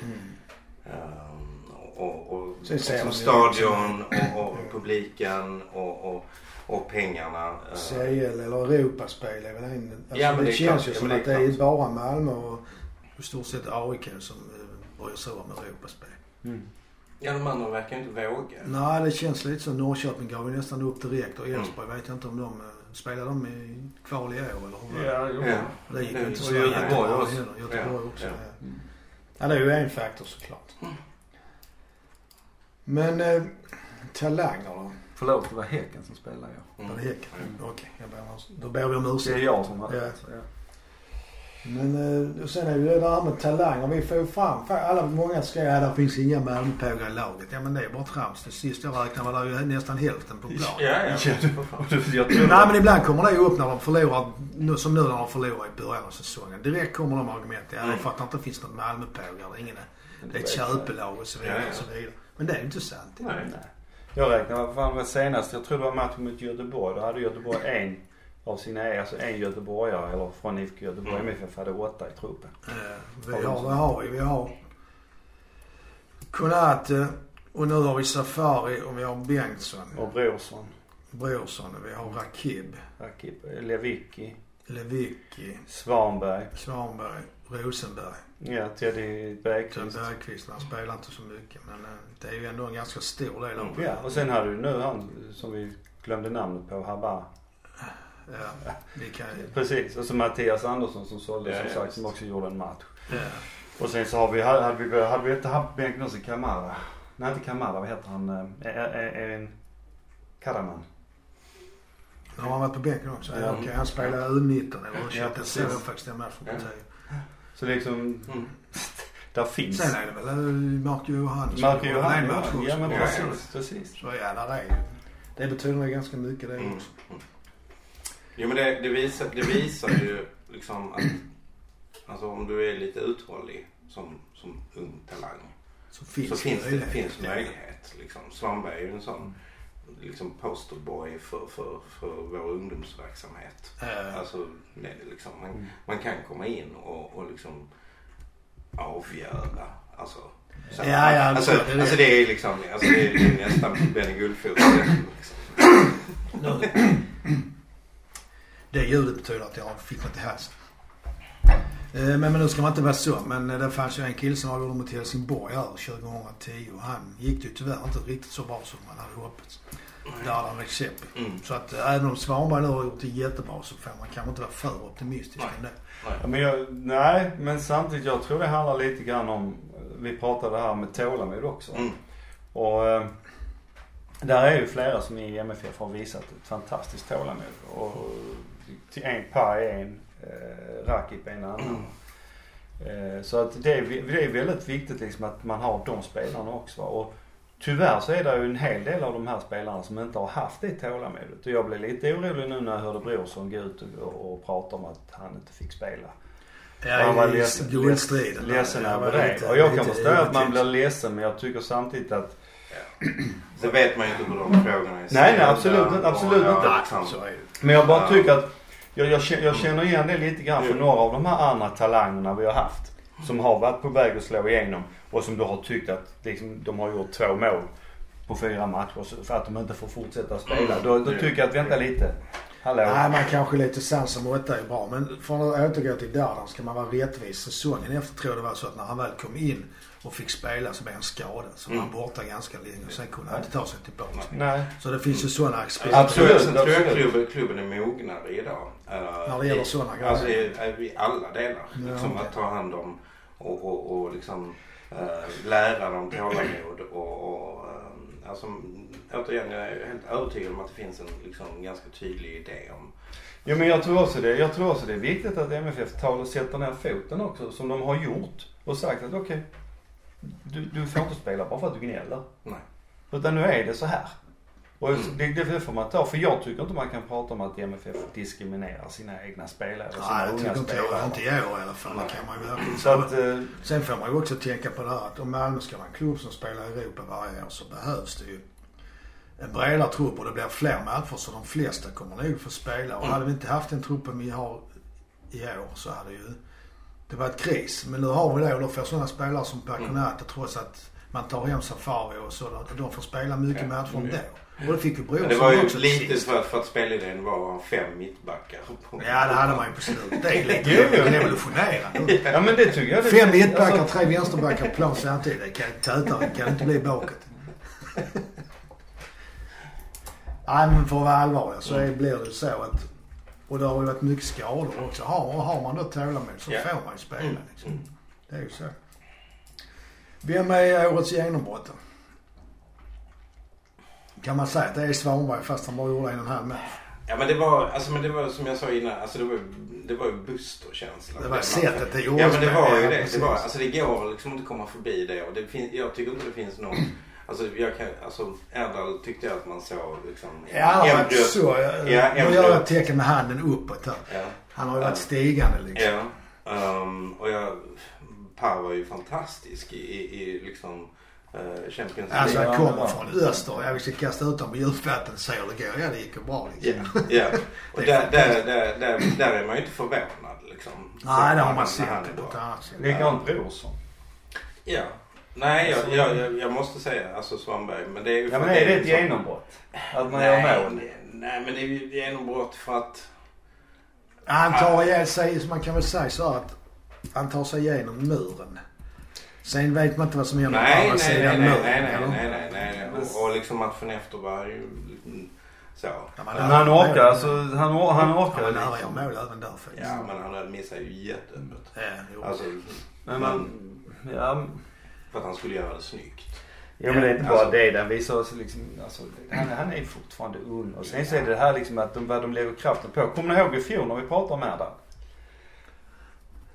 Ehm, och, och, Sen ser som stadion och, och publiken och, och, och pengarna. eh, CL eller Europaspel är väl en... Alltså Ja, men det, det känns klart. ju som men att det är det bara Malmö och i stort sett AIK som eh, bryr sig om Europaspel. Mm. Ja, de andra verkar inte våga. Nej, det känns lite så. Norrköping gav ju nästan upp direkt och Mm. Elfsborg vet jag inte om de... eh, Spelar de i kval i år eller hur? det? Ja, jo. Ja. Det gick ju inte Och så Göteborg jättebra också. heller. Göteborg Ja, också. ja. Ja. ja, det är ju en faktor såklart. Men eh, talanger då? Förlåt, det var Häcken som spelade ja. Var det Häcken? Mm. Okej, om- då ber vi om Det är ursäkt. jag som hade Ja. det. så, ja. Men eh, och sen är det ju det här med talanger. Vi får ju fram, alla, många skriver att det finns inga Malmöpågar i laget. Ja men det är bara trams. Det sist jag räknade var det ju nästan hälften på plan. Ja, ja. Jag tror Nej men ibland kommer det ju upp när de förlorar, nu, som nu när de förlorar i början av säsongen. Direkt kommer de argument. Ja det är för att det inte finns något Malmöpågar. Det är ingen, det är ett köpelag och så vidare. Ja, ja. Och så vidare. Men det är ju inte sant. Nej. Nej. Jag räknar, vad fan var senast? Jag tror det var matchen mot Göteborg. Då hade Göteborg en av sina, alltså en göteborgare eller från IFK Göteborg. Mm. MFF hade åtta i truppen. Eh, vi har, vad har vi? Vi har Konate och nu har vi Safari och vi har Bengtsson, Och Brorsson, Brorsson och vi har Rakib, Rakip, Lewicki, Lewicki, Svanberg. Svanberg, Rosenberg. Ja, Teddy Bergqvist. Bergqvist, han spelar inte så mycket men eh, det är ju ändå en ganska stor del av Ja, och sen hade du nu han som vi glömde namnet på, Habar. Ja, kan ju... Precis. Och så Mattias Andersson som sålde Ja, som ja, sagt visst. som också gjorde en match. Ja. Och sen så har vi, hade, vi, hade vi inte haft bänken också Kamara. Nej inte Kamara, vad heter han? Eh, eh, eh, En Karaman. Nu har han varit på bänken också. Ja, Ja. Okej, han spelar U19 eller Ja, U21. jag precis. såg faktiskt den matchen på Ja. TV. Så liksom, Mm. där finns. Sen är det väl eh, Marco Johansson. Marco En Johansson, ja, också. ja men Ja, precis, precis. Så ja, där är ju. Det betyder nog ganska mycket det Mm. Jo men det, det, visar, det visar ju liksom att alltså om du är lite uthållig som, som ung talang Så finns, så finns det finns möjlighet. Liksom. Svanberg är ju en sån liksom posterboy för, för, för vår ungdomsverksamhet. Ja. Alltså det, liksom, man, Mm. man kan komma in och, och liksom avgöra. Alltså, så. Ja, ja, alltså, det alltså det är liksom alltså det är nästan Benny Guldfot. Liksom. Det ljudet betyder att jag fick något i halsen. Eh, Men, men nu ska man inte vara så. Men eh, det fanns ju en kille som avgjorde mot Helsingborg här 2010. Och han gick ju tyvärr inte riktigt så bra som man hade hoppats. Han recept. Mm. Så att eh, även om Svanberg nu har gjort det jättebra så får man kanske inte vara för optimistisk Nej. om det. Ja, men jag, nej, men samtidigt jag tror det handlar lite grann om vi pratade här med tålamod också. Mm. Och eh, där är ju flera som i MFF har visat ett fantastiskt tålamod. Och till en Pai är en, eh, Rakip en annan. Eh, så att det är, det är väldigt viktigt liksom att man har de spelarna också. va. Och tyvärr så är det ju en hel del av de här spelarna som inte har haft det tålamodet. Och jag blev lite orolig nu när jag hörde Brorsson gå ut och, och prata om att han inte fick spela. han var ledsen, ledsen Jag var över det. Och jag kan förstå att man blir ledsen men jag tycker samtidigt att Så vet man ju inte hur de frågorna är Nej, nej, absolut inte, absolut inte. ja, det. Men jag bara Ja. tycker att jag, jag, känner, jag känner igen det lite grann för några av de här andra talangerna vi har haft. Som har varit på väg att slå igenom och som du har tyckt att liksom, de har gjort två mål på fyra matcher för att de inte får fortsätta spela. Då, då tycker jag att vänta lite. Hallå. Nej, man kanske lite sans och måtta är bra. Men för att återgå till Dardan ska man vara rättvis. Säsongen efter tror jag det var så att när han väl kom in och fick spela så blev han skadad. Så var han Mm. borta ganska länge och sen kunde han inte ta sig tillbaka. Nej. Så det finns ju sådana Sen aspekter. Absolut, Sen tror jag klubben, klubben är mognare idag. eh, När det gäller i- sådana grejer. Alltså i, i alla delar. Ja, liksom okej. att ta hand om och, och, och liksom eh, lära dem tålamod och, och eh, alltså återigen jag är helt övertygad om att det finns en liksom ganska tydlig idé om Jo men jag tror också det. Jag tror också det är viktigt att MFF tar och sätter ner foten också som de har gjort. Och sagt att okej, du, du får inte spela bara för att du gnäller. Nej. Utan nu är det så här. Och Mm. det, det får man ta. För jag tycker inte man kan prata om att MFF diskriminerar sina egna spelare. Sina Nej, jag unga tycker inte jag. Inte i år i alla fall. Det kan man ju Så att, eh, Sen får man ju också tänka på det här att om Malmö ska vara en klubb som spelar i Europa varje år så behövs det ju en bredare trupp och det blir fler matcher så de flesta kommer nog få spela. Och Mm. hade vi inte haft den truppen vi har i år så hade ju det varit kris. Men nu har vi det och då får sådana spelare som Mm. Paconata trots att man tar hem Safari och så. De får spela mycket Ja, matcher mm. ändå. Och det fick ju Men det var ju Brorsson också lite för att, för att spelidén var fem mittbackar. på- Ja det hade man ju på slutet. Det är lite revolutionerande. ja men det tycker jag. Det, Fem mittbackar, alltså, tre vänsterbackar på plan samtidigt. Det kan inte bli bakåt. Nej men för att vara allvarlig så är, blir det så att och det har ju varit mycket skador också. Har, har man då tålamod så Ja. får man ju spela Mm. liksom. Mm. Det är ju så. Vem är årets genombrott då? Kan man säga att det är Svanberg fast han bara gjorde en halv match? Ja men det var, alltså men det var som jag sa innan, alltså det var, det var ju Buster-känsla. Det var sättet det Ja gjordes men det med. var ju Ja, det. det var, alltså det går liksom inte att komma förbi det och det fin, jag tycker inte det finns någon, alltså jag kan, alltså Erdal tyckte jag att man såg liksom. Ja, bröst- så. Jag, Ja, nu gör jag ett tecken med handen uppåt här. Ja. Han har ju varit Ja. stigande liksom. Ja. Um, och jag, Per var ju fantastisk i, i, i liksom Champions Alltså League. han Ja, kommer från öster. Jag vill kasta ut dem i djupvatten så det går. Ja det gick ju bra liksom. Ja, ja. Och Det är där, där, där, där, där är man ju inte förvånad liksom. Nej det har man sett på ett annat sätt. Likadant Brorsson. Ja. Nej, Alltså- jag, jag, jag, jag måste säga alltså Svanberg. Men det är ju Ja för men är det ett liksom- genombrott? Att man nej, gör mål? nej, nej, men det är ju ett genombrott för att... Han tar ihjäl sig, man kan väl säga så att han tar sig igenom muren. Sen vet man inte vad som på Nej, andra nej, nej, sidan nej, nej, nej, eller? nej, nej, nej, nej. Och, och liksom matchen efter var ju så. Ja, Men han är- orkar alltså, han, or- han Han orkar var nära liksom. att göra mål även där faktiskt. Ja, men han missade ju jätteöppet. Ja, jo. Alltså, Men man, ja, för att han skulle göra det snyggt. Ja men det är inte bara Alltså- det. Den visar oss liksom, alltså, han, han är fortfarande ung. Och sen så är det här liksom att de, vad de lägger kraften på. Kommer ni ihåg i fjol när vi pratade om Erdal?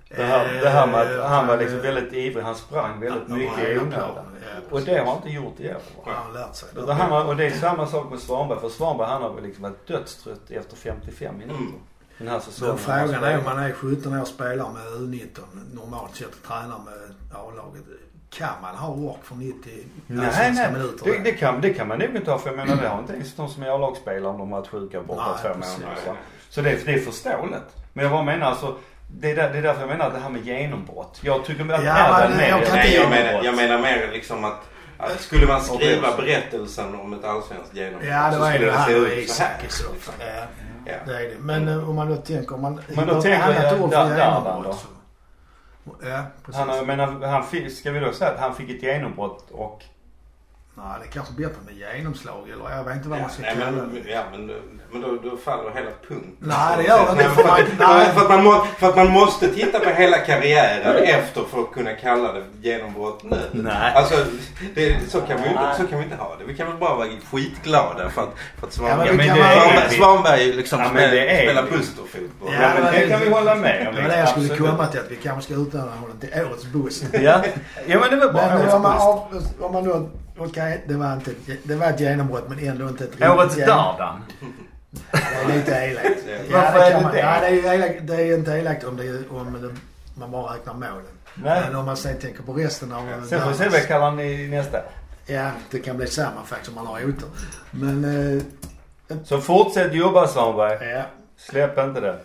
Det här, det här med att Eh, han var liksom väldigt ivrig. Han sprang väldigt han mycket i onödan. Och det har han inte gjort i år. Han har lärt sig. Han har, och det är samma sak med Svanberg. För Svanberg han har väl liksom varit dödstrött efter 55 minuter. Mm. Den här säsongen. Men frågan är om man är 17 år spelare med U19, normalt sett och tränar med A-laget. Kan man ha ork för 90 Nej, allsvenska nej. minuter? Det, det, kan, det kan man nog inte ha. För jag menar det har inte ens de som är A-lagsspelare om de har varit sjuka borta Nej, två månader. Nej, va? Så det, det är förståeligt. Men jag bara menar alltså. Det är, där, det är därför jag menar att det här med genombrott. Jag tycker att Ja, Erdal men mer jag är kan Nej, inte- jag menar, jag menar mer liksom att, att skulle man skriva berättelsen om ett allsvenskt genombrott Ja, det så var skulle det se här ut så här. Så. Ja, Ja. det är det. Men eh, om man då tänker, om man... Men då tänker annat jag ord för genombrott så- Ja, precis. Han, jag menar, han fick, ska vi då säga att han fick ett genombrott och Nej, det är kanske bättre med genomslag eller jag vet inte vad Ja, man ska nej, kalla men, det. ja, men, men då, då faller hela punkten. Nej, det gör det inte, för för, man- att, nej. för, att man må, för att man måste titta på hela karriären efter för att kunna kalla det genombrott nu. Nej. Alltså, det, så, kan vi, ju- så kan vi inte ha det. Vi kan väl bara vara skitglada för att, för att Ja, men Svanberg, kan Svanberg, Svanberg liksom Ja, men det spelar, är spelar vi. pusterfotboll. Ja, men men det det- kan vi hålla med om. Det var det jag skulle Absolut. komma till att vi kanske ska utnämna honom till årets buss. Ja, ja men det var bara Men årets om man, boost. om man okej det var inte det var ett genombrott men ändå inte ett riktigt Årets genom- Dardan. Det är lite elakt. Ja. Ja, Varför det är det man, det? ja, det, är elakt, det är inte elakt om, det, om det, man bara räknar målen. Nej. Men om man sen tänker på resten av... Sen får vi se vad kallar han i nästa. Ja, det kan bli samma faktiskt om man har otur. Men, eh, Så fortsätt jobba Svanberg. ja. Släpp inte det.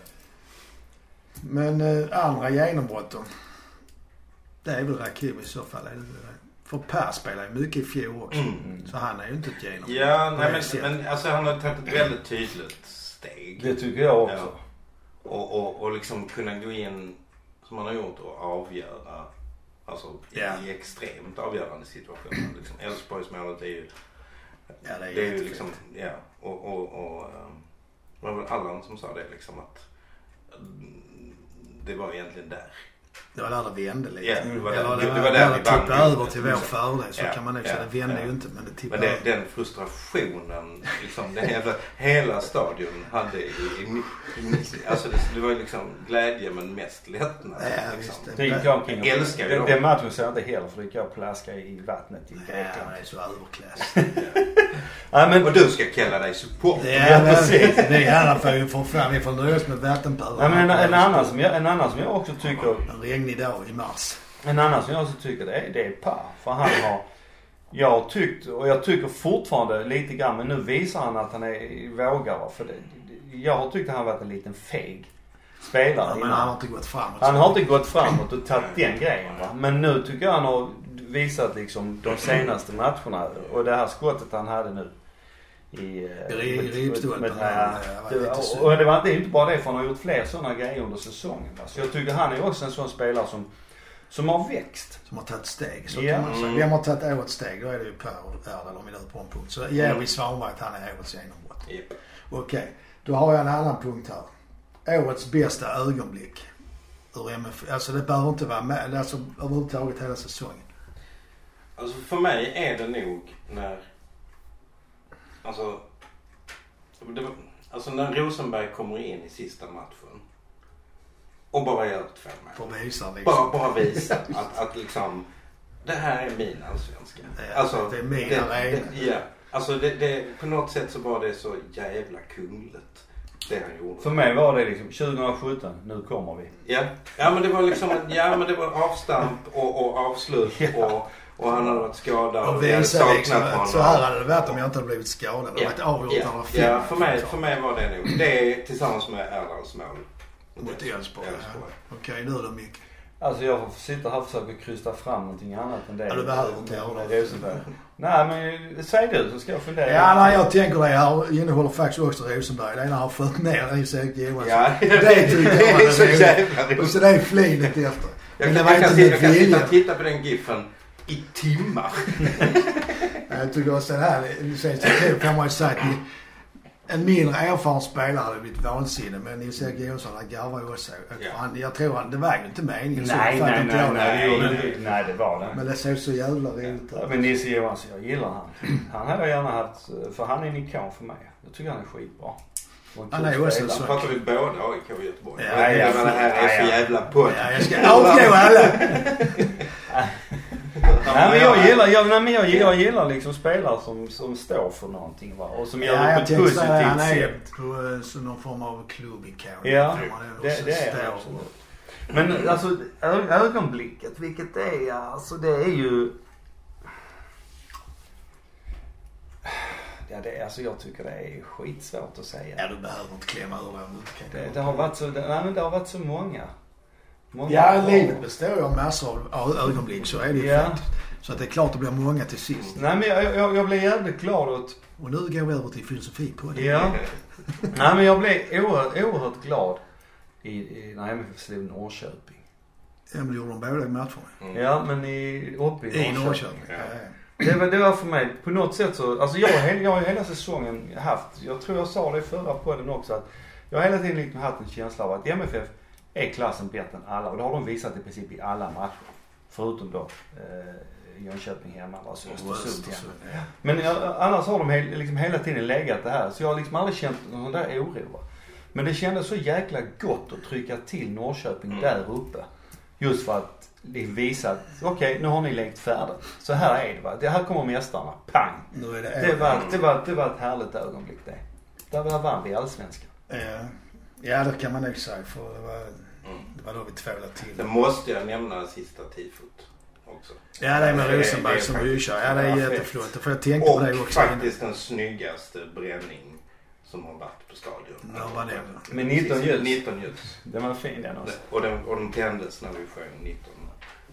Men eh, andra genombrott då? Det är väl Rakim i så fall. Är det inte det? För Per spelar ju mycket i fjol också. Mm. Så han är ju inte ett genombrott. Ja, nej, men, men alltså han har tagit ett väldigt tydligt steg. Det tycker jag också. Ja. Och, och, och liksom kunna gå in som han har gjort och avgöra. Alltså Ja. i extremt avgörande situationer. Liksom, Elfsborgsmålet är ju, Ja, det är det är ju liksom, ja. Och, och, och ehm, det var väl Allan som sa det liksom att mm, det var egentligen där. Det var där det vände lite. Ja, det var där- Eller det det var där det tippade över till vår fördel. Så Ja, kan man nog ja, säga. Det vände ja. ju inte men det Men tippade det, över. den frustrationen, liksom, det hela, hela stadion hade i, i, i alltså det, det var ju liksom glädje men mest lättnad. Ja, liksom. visst. Det gick jag omkring. Älskar ju den, den matchen såg jag inte heller för det gick jag och plaskade i vattnet i Ja, Grekland. det är så överklass. Nej men, Och du ska kalla dig supporter. Ja, men precis. vi här får ju få fram, vi får nöja oss med vattenpölar. nej, men en, en, annan som jag, en annan som jag också tycker, regnig dag i mars. en annan som jag också tycker det är, det är Per. För han har, jag har tyckt och jag tycker fortfarande lite grann men nu visar han att han är vågare. För det, jag har tyckt att han varit en liten feg spelare Ja, men innan. han har inte gått framåt. Han har inte gått framåt och tagit den grejen va. Men nu tycker jag han har visat liksom de senaste matcherna och det här skottet han hade nu. I, eh, I det- lite synd. och det, var, inte bara det för han har gjort fler sådana grejer under säsongen. Va? Så jag tycker han är också en sån spelare som, som har växt. Som har tagit steg. Så Ja. kan man säga. Mm. Vem har tagit årets steg? Då är det ju Per Erdal om vi nu är på en punkt. Så ger Mm. Svanberg att han är årets genombrott. Japp. Okej, då har jag en annan punkt här. Årets bästa ögonblick. Ur MF. Alltså det behöver inte vara med, alltså överhuvudtaget hela säsongen. Alltså för mig är det nog när, alltså, det var, alltså när Rosenberg kommer in i sista matchen och bara gör två mål. att visa liksom. Bara, bara visa att, att liksom, det här är min allsvenska. Ja, Alltså, det är min det, arena. det, ja, alltså det, det, på något sätt så var det så jävla kungligt. Det han gjorde. För mig var det liksom 2017, nu kommer vi. Ja, ja men det var liksom, ja men det var avstamp och, och avslut och, och han hade varit skadad Och vi hade visa liksom att så här hade det varit om jag inte hade blivit skadad. Det Ja, var ett avgjort ja, eller fem. ja för, mig, för mig var det nog det tillsammans med Erdals mål. Mot Elfsborg. Okej, nu då Micke. Alltså jag sitter här och försöker krysta fram någonting annat än det. Ja, du behöver inte göra det. Rosenberg. Nej men säg du så ska jag fundera. Ja, när jag tänker det här innehåller faktiskt också Rosenberg. Det är när han fått ner Isak Johansson. Ja, Det tyckte jag var är så roligt. jävla Och roligt. så det är flinet efter. Jag Men kan, det var jag kan, inte sitta, med jag kan sitta och titta på den giffen i timmar. Jag tycker också det här, så kan man ju säga att en mindre erfaren spelare hade blivit vansinnig. Men Isak Johansson han garvar ju också. Ja. Han, jag tror han, det var ju inte meningen så. Nej, nej, nej, nej, inte. Nej, det var det. Men det såg så jävla roligt Ja, ut. men Nisse Johansson, jag gillar han. Han hade jag gärna haft, för han är en ikon för mig. Jag tycker han är skitbra. Är ju också så- Pratar vi båda AIK och Göteborg? Ja, jag ja, menar, det här är ja, så ja. jävla podd. Ja, jag ska avgå alla. Nej men jag gillar, jag, nej, men jag, jag gillar liksom spelare som, som står för någonting va. Och som gör Ja, det på ett tänkte säga han positivt är sätt. på eh, så någon form av klubbikon. Ja, det, det är han absolut. Men alltså ögonblicket, vilket det är, alltså det är ju... Ja det alltså jag tycker det är skitsvårt att säga. Ja, du behöver inte klämma ur det om du inte kan Det, det har varit så, det, nej men det har varit så många. många Ja, livet består ju av massor av ögonblick. Så är det ju Ja. Så att det är klart det blir många till sist. Nej men jag, jag, jag blev jävligt glad åt, Och nu går vi över till filosofi på det. ja. Nej men jag blev oerhört, oerhört glad i, i, när MFF slog Norrköping. Ja, men det gjorde de båda i matcherna. Mm. Ja men i, uppe i I Norrköping. Norrköping. Ja. Ja. Ja. Det var, det var för mig, på något sätt så, alltså jag, jag har hela säsongen haft, jag tror jag sa det i förra podden också, att jag har hela tiden liksom haft en känsla av att MFF är klassen bättre än alla och det har de visat i princip i alla matcher. Förutom då eh, Jönköping hemma, alltså Östersund hemma. Men jag, annars har de he, liksom hela tiden legat det här. Så jag har liksom aldrig känt någon där oro. va. Men det kändes så jäkla gott att trycka till Norrköping Mm. där uppe. Just för att det visa att okej, nu har ni lekt färdigt. Så här är det va. Det här kommer mästarna. Pang! Nu är det, Det var, det var, det var ett härligt ögonblick det. Där var- vann vi allsvenskan. Ja, ja, det kan man nog säga för det var, Mm. det var då vi tvålade till. Sen måste jag nämna sista tifot också. Ja, det är med är- Rosenberg som ryschar. Ja, det är Ja, jätteflott. För jag tänkte på det Och också. innan. faktiskt den snyggaste bränning som har varit på stadion. När var det? Med 19 ljus. 19 ljus. Den var fin den också. Och den, och den tändes när vi sjöng 19.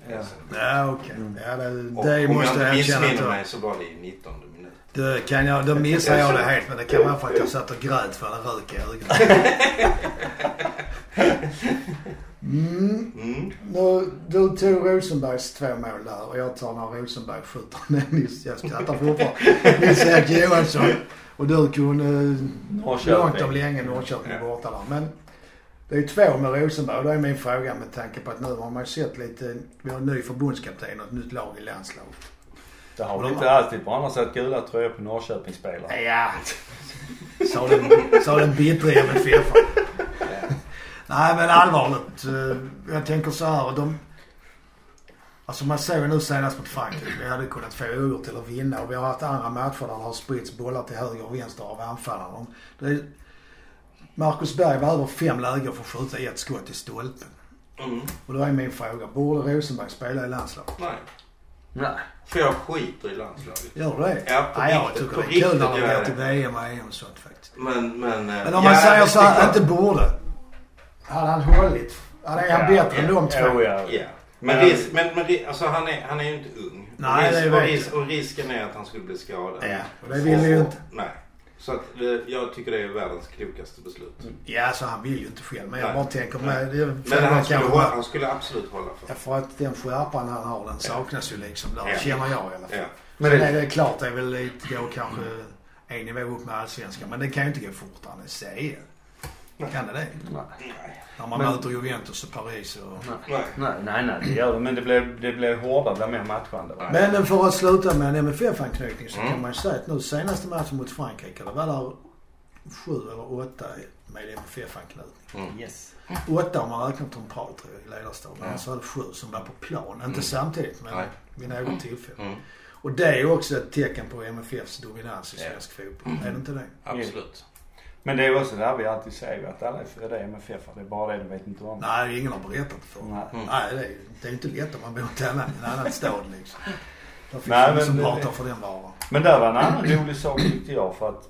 Ja. Ja, okej. Mm. Ja, det, det om måste jag jag inte erkänna. missminner mig så var det i 19 minut. Det kan jag, då missar jag det helt men det kan vara för att jag satt och grät för det rök i ögonen. Mm. Mm. Nu, du tog Rosenbergs två mål där och jag tar när Rosenberg skjuter ner Nils, jag skrattar fortfarande, Nils-Erik Johansson. Och du kunde Norrköping. långt om länge Norrköping Ja. borta där. Men det är två med Rosenberg och då är min fråga med tanke på att nu har man sett lite, vi har en ny förbundskapten och ett nytt lag i landslaget. Det har väl inte alltid på andra sätt gula tröjor på Norrköpingsspelare. Ja, sa den, sa den bittre MFF. Nej men allvarligt. eh, Jag tänker så här. De, alltså man såg ju nu senast mot Frankrike. Vi hade kunnat få oavgjort eller vinna. Och vi har haft andra matcher där det har spritts bollar till höger och vänster av anfallarna. Marcus Berg behöver fem lägen för att skjuta ett skott i stolpen. Mm. Och då är min fråga. Borde Rosenberg spela i landslaget? Nej. Nej. För jag skiter i landslaget. Gör du det? Ja, på Nej, jag tycker på det är kul när de går till. VM och EM och sånt faktiskt. Men, men... eh, Men om man ja, säger det så här, inte borde. Hade han hållit? Hade är han Ja, bättre än ja, de två? Ja. Ja. Men, Men- risk, men, men alltså han är, han är ju inte ung. Nej, risk, det och, risk, och risken är att han skulle bli skadad. Ja, och det vill vi ju Och- inte. Nej. Så att det, jag tycker det är världens klokaste beslut. Ja, så han vill ju inte själv. Men jag Nej. bara tänker med... Det, Men han skulle, hålla, han skulle absolut hålla för. Ja, för att den skärpan han har den saknas ju liksom där. Ja. Känner jag i alla fall. Ja. Men Sen det- är det klart, det är väl lite, går kanske en nivå upp med allsvenskan. Men det kan ju inte gå fortare än CL. Kan det det? Nej. När man Men- möter Juventus och Paris och... Nej. Nej, nej, nej, det gör det. Men det blev, det blev hårdare, det blev mer matchande. Men för att sluta med en MFF-anknytning så Mm. kan man ju säga att nu senaste matchen mot Frankrike, det var där sju eller åtta med MFF-anknytning. Mm. Yes. Åtta om man räknar Tom tror jag i ledarstaben. Ja. Så var det sju som var på plan. Inte Mm. samtidigt men Nej. vid något tillfälle. Mm. Och det är ju också ett tecken på MFFs dominans i Ja. svensk fotboll. Är det inte det? Absolut. Men det är också där vi alltid säger att alla är för det MFF. Det är bara det de vet inte om. Nej, ingen har berättat det för. Nej. Mm. Nej, det är, det är inte lätt om man bor i en annan, en annan stad liksom. Det finns Nej, ingen som det- pratar för den varan. Men där var en annan rolig sak tyckte jag för att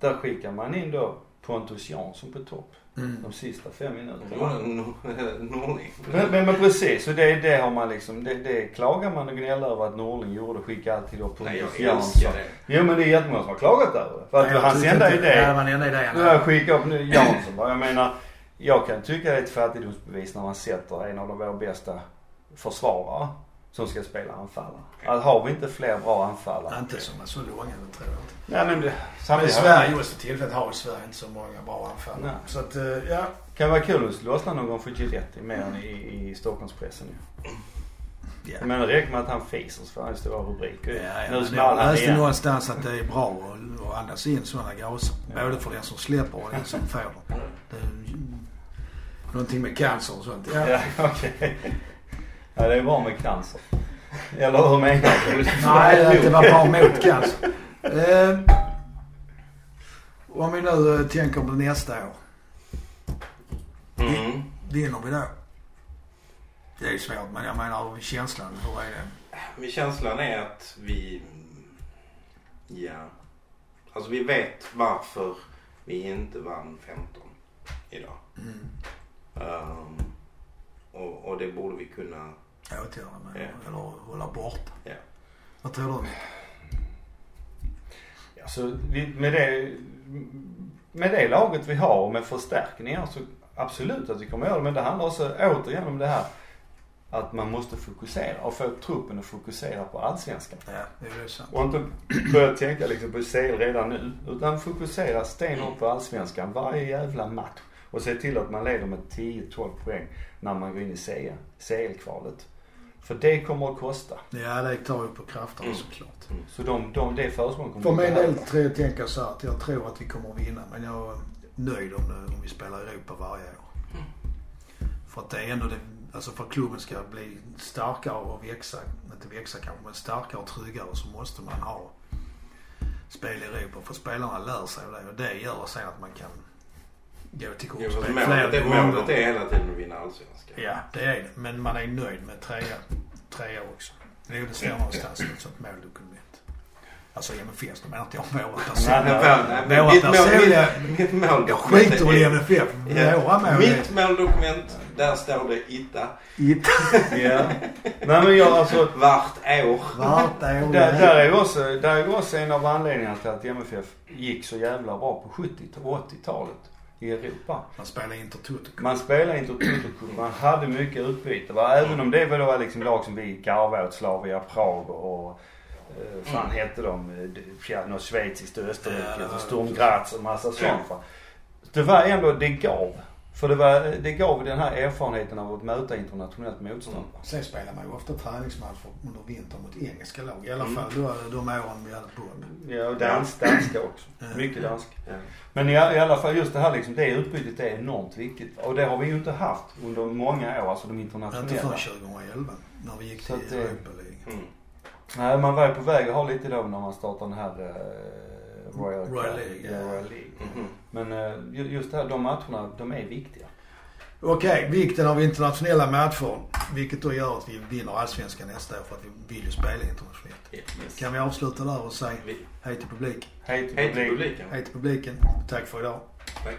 där skickar man in då Pontus Jansson på topp Mm. de sista fem minuterna. Nor- Norling. Men, men, men precis, och det, det har man liksom, det, det klagar man och gnäller över att Norling gjorde. Skicka alltid då Nej, Pontus jag Jansson. älskar det. Jo men det är jättemånga som har klagat över det. För att Nej, jag hans enda inte- Ja, det idé, var enda idé. jag skickat upp nu Jansson bara. Jag menar, jag kan tycka det är ett fattigdomsbevis när man sätter en av de våra bästa försvarare som ska spela anfallare. Att har vi inte fler bra anfallare. Inte som är så långa, det tror jag inte. Nej men det, Men i Sverige just för tillfället har ju Sverige inte så många bra anfall. Nej. Så att, eh, ja. kan vara kul att lossna någon gång för Giletti mer än i, i Stockholmspressen ju. ja. Men det räcker med att han fiser så får han stora rubriker. Ja, ja, nu small han läste igen. någonstans att det är bra att, andas in sådana gaser. Både för den som släpper och den som får dem. Det är, någonting med cancer och sånt. Ja. Ja, okej. Ja, det är bra med cancer. Eller hur menar du? Nej, det var bra mot cancer. Eh, om vi nu eh, tänker på nästa år. Mm. Vinner vi då? Det är svårt men jag menar känslan, hur är det? Men känslan är att vi... Ja. Alltså vi vet varför vi inte vann 15 idag. Mm. Ehm, och, och det borde vi kunna... Åtgärda med Ja. eller hålla borta. Ja. Vad tror du? Alltså, med, det, med det laget vi har och med förstärkningar så absolut att vi kommer göra det. Men det handlar också återigen om det här. att man måste fokusera och få truppen att fokusera på allsvenskan. Ja, det är sant. Och inte börja tänka liksom på CL redan nu. Utan fokusera stenhårt på allsvenskan varje jävla match. Och se till att man leder med 10-12 poäng när man går in i CL, CL-kvalet. För det kommer att kosta. Ja, det tar ju på krafterna Mm. såklart. Så de, de, det försprånget kommer För min del tror jag tänker så att jag tror att vi kommer att vinna. Men jag är nöjd om, det, om vi spelar Europa varje år. För att det är ändå det, alltså för att klubben ska bli starkare och växa, inte växa kanske, men starkare och tryggare så måste man ha spel i Europa. För spelarna lär sig det och det gör sen att man kan gå till gruppspel målet, det, målet gånger. är hela tiden att vinna allsvenskan. Ja, det är det. Men man är nöjd med trea, trea också. Det är ju det står någonstans i ett sånt måldokument. Alltså MFF, då menar inte jag våra personliga. Våra personliga... mitt, måldokument Jag skiter i MFF. Ja. Våra mål. Mitt måldokument, där står det ITA. Ja. Nej men jag alltså. Vart år. Vart är Där, där är ju också, där är också en av anledningarna till att MFF gick så jävla bra på 70 och 80-talet i Europa. Man spelar inte Toto Man spelade inte Toto man hade mycket utbyte. Va? Även om det var liksom lag som vi garvade åt Slavia Prag och eh, fan hette de? Eh, Ja, något schweiziskt och Ja, Österrike och Sturm Graz och massa sånt va. Det var ändå, det gav. För det, var, det gav den här erfarenheten av att möta internationellt motstånd. va. Sen spelar man ju ofta träningsmatcher under vintern mot engelska lag. I alla Mm. fall då, de åren vi hade Bob. Ja, och dans, danska också. Ja. Mycket dansk. Ja. Men i, i alla fall just det här liksom, det utbytet är enormt viktigt. Och det har vi ju inte haft under många år, alltså de Inte internationella. förrän 2011 när vi gick till att Europa League. Mm. Nej, man var ju på väg att ha lite då när man startade den här eh, Royal, Royal League, ja. Royal League. Mhm. Men eh, ju- just det här, de matcherna, de är viktiga. Okej, vikten av internationella matcher. Vilket då gör att vi vinner allsvenskan nästa år för att vi vill ju spela internationellt. Yes. Kan vi avsluta där och säga hej till publiken? Hej till Hej till publiken. publiken. Hej till publiken. Tack för idag. Tack.